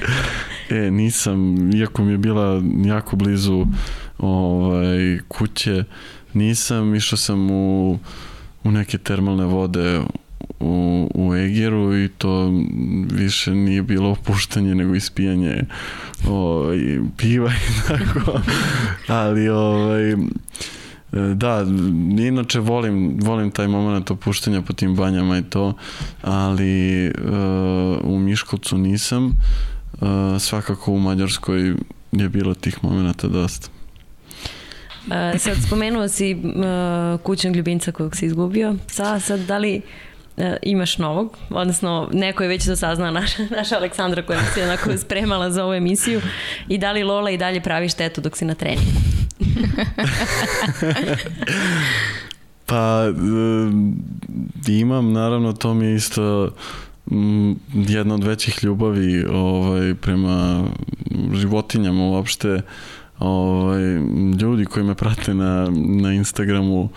E, nisam, iako mi je bila jako blizu ovaj, kuće, nisam, išao sam u, u neke termalne vode u, u Egeru i to više nije bilo opuštanje nego ispijanje ovaj, piva i tako. Ali ovaj, Da, inače volim, volim taj moment opuštanja po tim banjama i to, ali uh, u Miškolcu nisam. Uh, svakako u Mađarskoj je bilo tih momenta dosta. Uh, sad spomenuo si uh, kućnog ljubimca kojeg si izgubio. Sa, sad, da li uh, imaš novog? Odnosno, neko je već to saznao, naša, naša Aleksandra koja se onako spremala za ovu emisiju. I da li Lola i dalje pravi štetu dok si na treningu? Pa, imam, naravno, to mi je isto m, jedna od većih ljubavi ovaj, prema životinjama uopšte. Ovaj, ljudi koji me prate na, na Instagramu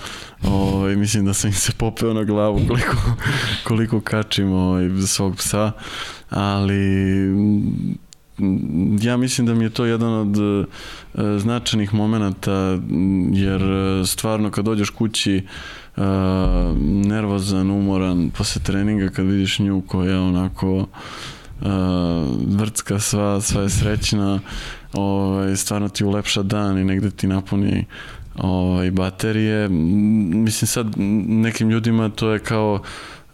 ovaj, mislim da sam im se popeo na glavu koliko, koliko kačim ovaj, svog psa ali mm, ja mislim da mi je to jedan od e, značajnih momenata jer e, stvarno kad dođeš kući e, nervozan, umoran posle treninga kad vidiš nju koja onako e, vrcka sva, sva je srećna ovaj, stvarno ti ulepša dan i negde ti napuni ovaj, baterije. Mislim sad nekim ljudima to je kao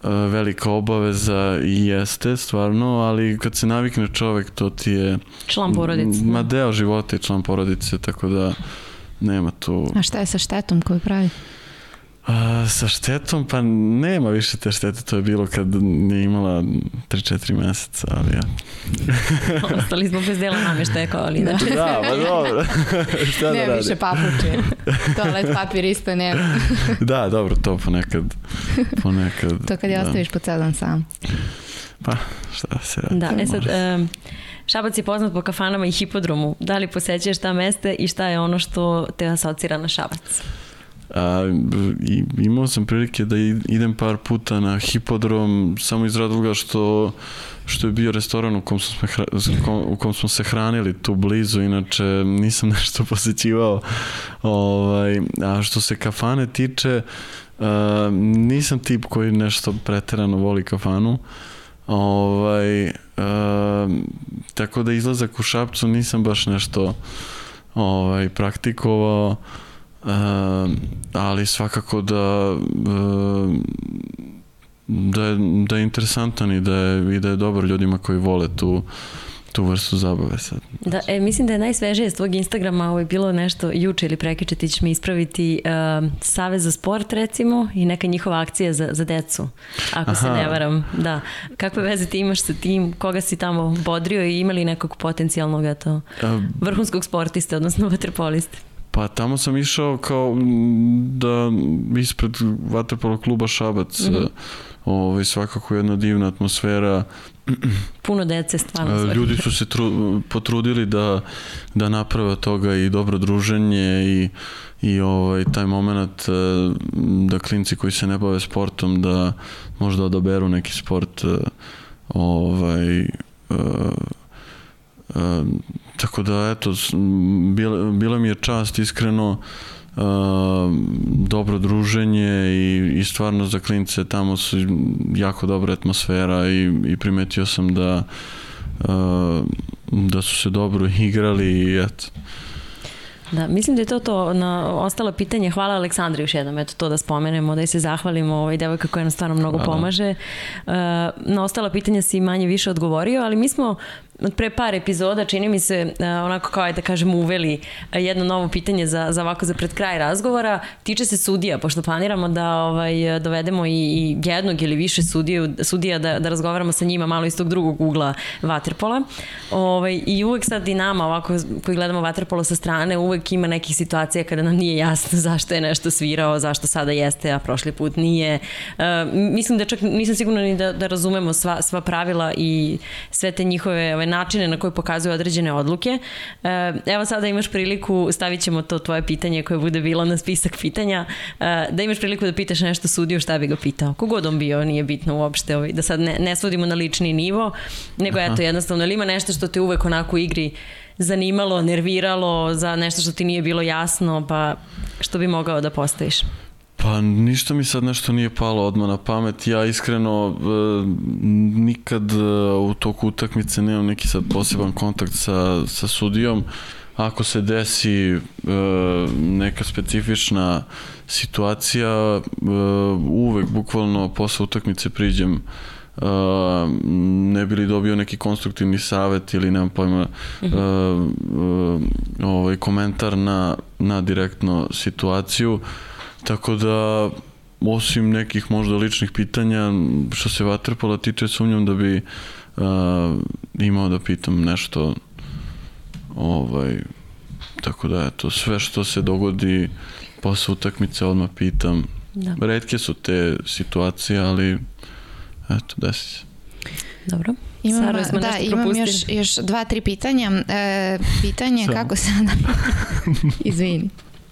e, velika obaveza i jeste stvarno, ali kad se navikne čovek to ti je Član porodice. ma deo života i član porodice, tako da nema tu A šta je sa štetom koju pravi? A, sa štetom, pa nema više te štete, to je bilo kad je imala 3-4 meseca, ali ja. Ostali smo bez dela namještaja kao ali znači. da, pa dobro. Šta da Nema radim? više papuče. Toalet papir isto nema. Da, dobro, to ponekad. ponekad To kad je da. ostaviš po ceo dan sam. Pa, šta se radi. Da, e sad, um, Šabac je poznat po kafanama i hipodromu. Da li posećuješ ta mesta i šta je ono što te asocira na Šabac? A, i, imao sam prilike da idem par puta na hipodrom samo iz razloga što što je bio restoran u kom, smo hra- u kom, smo se hranili tu blizu, inače nisam nešto posećivao. Ovaj, a što se kafane tiče, a, nisam tip koji nešto preterano voli kafanu. Ovaj, a, tako da izlazak u Šapcu nisam baš nešto ovaj, praktikovao. Ali svakako da uh, da je, da je interesantan i da je, i da je dobar ljudima koji vole tu, tu vrstu zabave sad. Da, e, mislim da je najsvežije s tvog Instagrama ovo je bilo nešto juče ili prekiče, ti ćeš mi ispraviti uh, Savez za sport recimo i neka njihova akcija za, za decu, ako se Aha. ne varam. Da. Kakve veze ti imaš sa tim, koga si tamo bodrio i imali nekog potencijalnog eto, vrhunskog sportiste, odnosno vaterpoliste? Pa tamo sam išao kao da ispred vaterpolo kluba Šabac mm -hmm. ovaj, svakako jedna divna atmosfera Puno dece, stvarno. E. Ljudi su se tru, potrudili da, da naprave toga i dobro druženje i, i ovaj, taj moment e, da klinci koji se ne bave sportom da možda odaberu neki sport e, ovaj, e, tako da eto bila, bila mi je čast iskreno e, dobro druženje i, i stvarno za klince tamo su jako dobra atmosfera i, i primetio sam da e, da su se dobro igrali i eto. Da, mislim da je to to na ostala pitanja. Hvala Aleksandri još jednom, eto to da spomenemo, da joj se zahvalimo ovoj devojka koja nam stvarno mnogo Hvala. pomaže. E, Na ostala pitanja si manje više odgovorio, ali mi smo od pre par epizoda, čini mi se, e, onako kao da kažem uveli jedno novo pitanje za, za ovako za pred kraj razgovora, tiče se sudija, pošto planiramo da ovaj, dovedemo i, i jednog ili više sudiju, sudija da, da razgovaramo sa njima malo iz tog drugog ugla Waterpola. Ovaj, I uvek sad i nama ovako koji gledamo Waterpolo sa strane, uvek ima nekih situacija kada nam nije jasno zašto je nešto svirao, zašto sada jeste, a prošli put nije. E, mislim da čak nisam sigurna ni da, da razumemo sva, sva pravila i sve te njihove ove, načine na koje pokazuju određene odluke. E, evo sada imaš priliku, stavit ćemo to tvoje pitanje koje bude bilo na spisak pitanja, e, da imaš priliku da pitaš nešto sudiju šta bi ga pitao. Kogod on bio, nije bitno uopšte, ovaj, da sad ne, ne svodimo na lični nivo, nego eto jednostavno, ili ima nešto što te uvek onako u igri zanimalo, nerviralo, za nešto što ti nije bilo jasno, pa što bi mogao da postaviš? Pa ništa mi sad nešto nije palo odmah na pamet. Ja iskreno e, nikad e, u toku utakmice nemam neki sad poseban kontakt sa, sa sudijom. Ako se desi e, neka specifična situacija, e, uvek bukvalno posle utakmice priđem Uh, ne bi li dobio neki konstruktivni savet ili nemam pojma uh, uh, ovaj komentar na, na direktno situaciju tako da osim nekih možda ličnih pitanja što se vaterpola tiče sumnjam da bi uh, imao da pitam nešto ovaj tako da eto sve što se dogodi posle utakmice odmah pitam Da. redke su te situacije ali eto desi se Dobro. Imam, Sara, smo da, nešto imam propustili? još, još dva, tri pitanja. E, pitanje Samo. kako se... Izvini.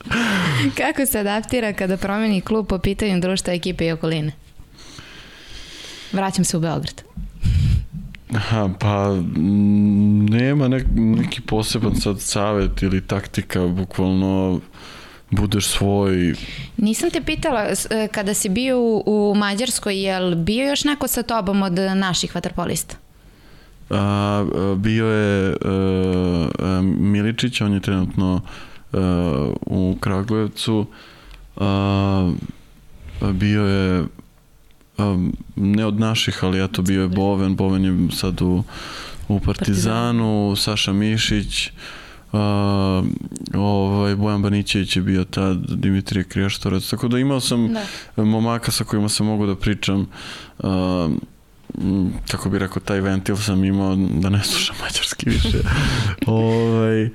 kako se adaptira kada promeni klub po pitanju društva, ekipe i okoline? Vraćam se u Beograd. Aha, pa mm, nema nek, neki poseban sad savet ili taktika, bukvalno budeš svoj. Nisam te pitala, e, kada si bio u, u Mađarskoj, je li bio još neko sa tobom od naših vaterpolista? A, bio je a, a, Miličić, on je trenutno u Kragujevcu. A, bio je a, ne od naših, ali eto bio je Boven, Boven je sad u, u Partizanu, Saša Mišić, Uh, ovaj, Bojan Banićević je bio tad, Dimitrije Krijaštorac, tako da imao sam da. momaka sa kojima sam mogu da pričam uh, kako bi rekao, taj ventil sam imao da ne slušam mađarski više. ovaj, uh,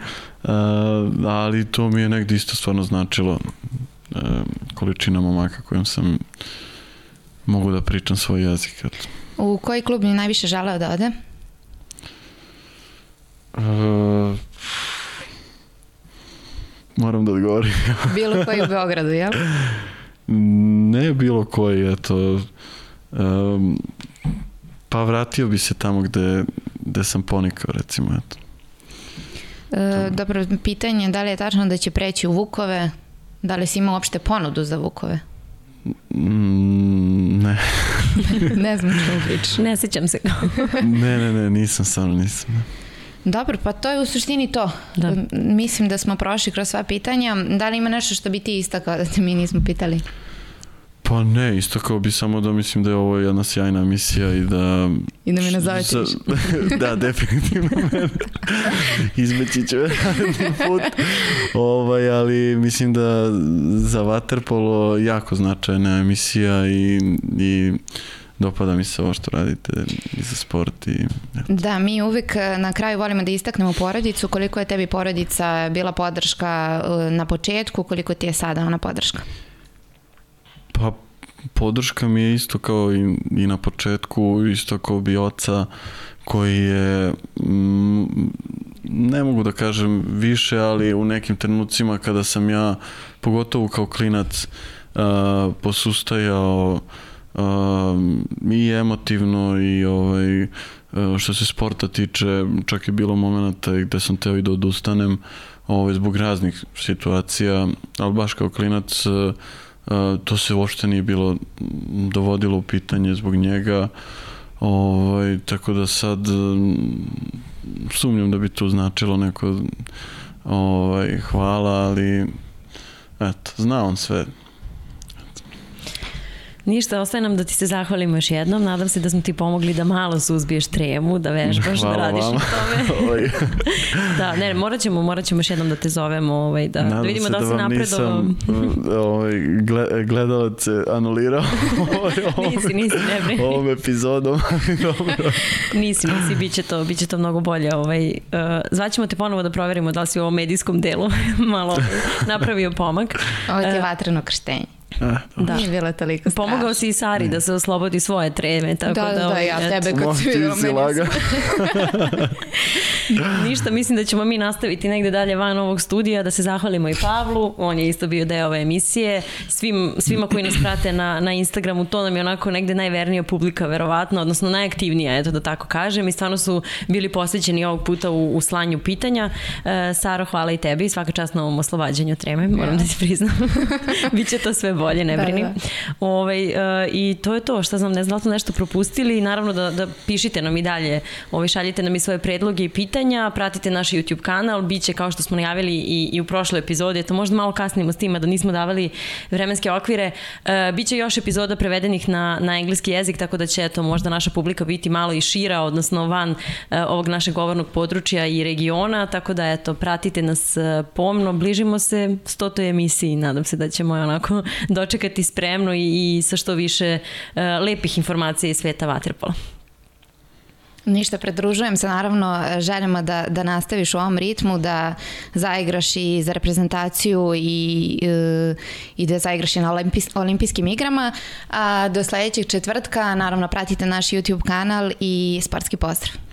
ali to mi je negde isto stvarno značilo uh, količina momaka kojom sam mogu da pričam svoj jezik. U koji klub mi najviše želeo da ode? Uh, moram da odgovorim. bilo koji u Beogradu, jel? Ne bilo koji, eto. Um, pa vratio bi se tamo gde, gde sam ponikao, recimo, eto. E, dobro, pitanje da li je tačno da će preći u Vukove? Da li si imao uopšte ponudu za Vukove? Mm, ne. ne znam što priča. Ne sećam se. ne, ne, ne, nisam sam, nisam. Dobro, pa to je u suštini to. Da. Mislim da smo prošli kroz sva pitanja. Da li ima nešto što bi ti istakao da te mi nismo pitali? Pa ne, isto kao bi samo da mislim da je ovo jedna sjajna emisija i da... I da me nazovete više. da, definitivno mene. Izmeći ću put. Ovaj, ali mislim da za Waterpolo jako značajna emisija i, i dopada mi se ovo što radite i za sport. I, Da, mi uvek eh, na kraju volimo da istaknemo porodicu. Koliko je tebi porodica bila podrška eh, na početku, koliko ti je sada ona podrška? Pa podrška mi je isto kao i, i na početku, isto kao bi oca koji je mm, ne mogu da kažem više, ali u nekim trenucima kada sam ja, pogotovo kao klinac, uh, posustajao uh, i emotivno i ovaj, što se sporta tiče, čak je bilo momenta gde sam teo i da odustanem ovaj, zbog raznih situacija, ali baš kao klinac to se uopšte nije bilo dovodilo u pitanje zbog njega. Ovaj, tako da sad sumnjam da bi to značilo neko ovaj, hvala, ali eto, zna on sve. Ništa, ostaje nam da ti se zahvalimo još jednom. Nadam se da smo ti pomogli da malo suzbiješ tremu, da vežbaš, da radiš vama. na tome. Ovaj. da, ne, morat ćemo, morat ćemo još jednom da te zovemo, ovaj, da, da vidimo da, da si napredovao. ovaj, gledalac se anulirao ovaj, nisi, nisi, ne ovom epizodom. Dobro. nisi, nisi, bit će to, bit će to mnogo bolje. Ovaj, uh, zvaćemo te ponovo da proverimo da li si u ovom medijskom delu malo napravio pomak. Ovo ti je vatreno krštenje. E, da. Nije bila toliko strašno. Pomogao si i Sari da se oslobodi svoje treme. Tako da, da, da, da ja tebe kad si videla meni Ništa, mislim da ćemo mi nastaviti negde dalje van ovog studija, da se zahvalimo i Pavlu, on je isto bio deo ove emisije, Svim, svima koji nas prate na, na Instagramu, to nam je onako negde najvernija publika, verovatno, odnosno najaktivnija, eto da tako kažem, i stvarno su bili posvećeni ovog puta u, u slanju pitanja. E, Saro, hvala i tebi, svaka čast na ovom oslobađanju treme, moram ja. da ti priznam. Biće to sve bolje, ne da, brini. Da, da. Ovaj, uh, I to je to, šta znam, ne znam da smo nešto propustili i naravno da, da pišite nam i dalje, ovaj, šaljite nam i svoje predloge i pitanja, pratite naš YouTube kanal, bit će kao što smo najavili i, i u prošloj epizodi, to možda malo kasnimo s tima da nismo davali vremenske okvire, uh, biće još epizoda prevedenih na, na engleski jezik, tako da će eto, možda naša publika biti malo i šira, odnosno van uh, ovog našeg govornog područja i regiona, tako da eto, pratite nas pomno, bližimo se stotoj emisiji, nadam se da ćemo onako dočekati spremno i, i sa što više uh, lepih informacija iz sveta Waterpola. Ništa, predružujem se naravno željama da, da nastaviš u ovom ritmu, da zaigraš i za reprezentaciju i, e, i da zaigraš i na olimpijs, olimpijskim igrama. A do sledećeg četvrtka naravno pratite naš YouTube kanal i sportski pozdrav.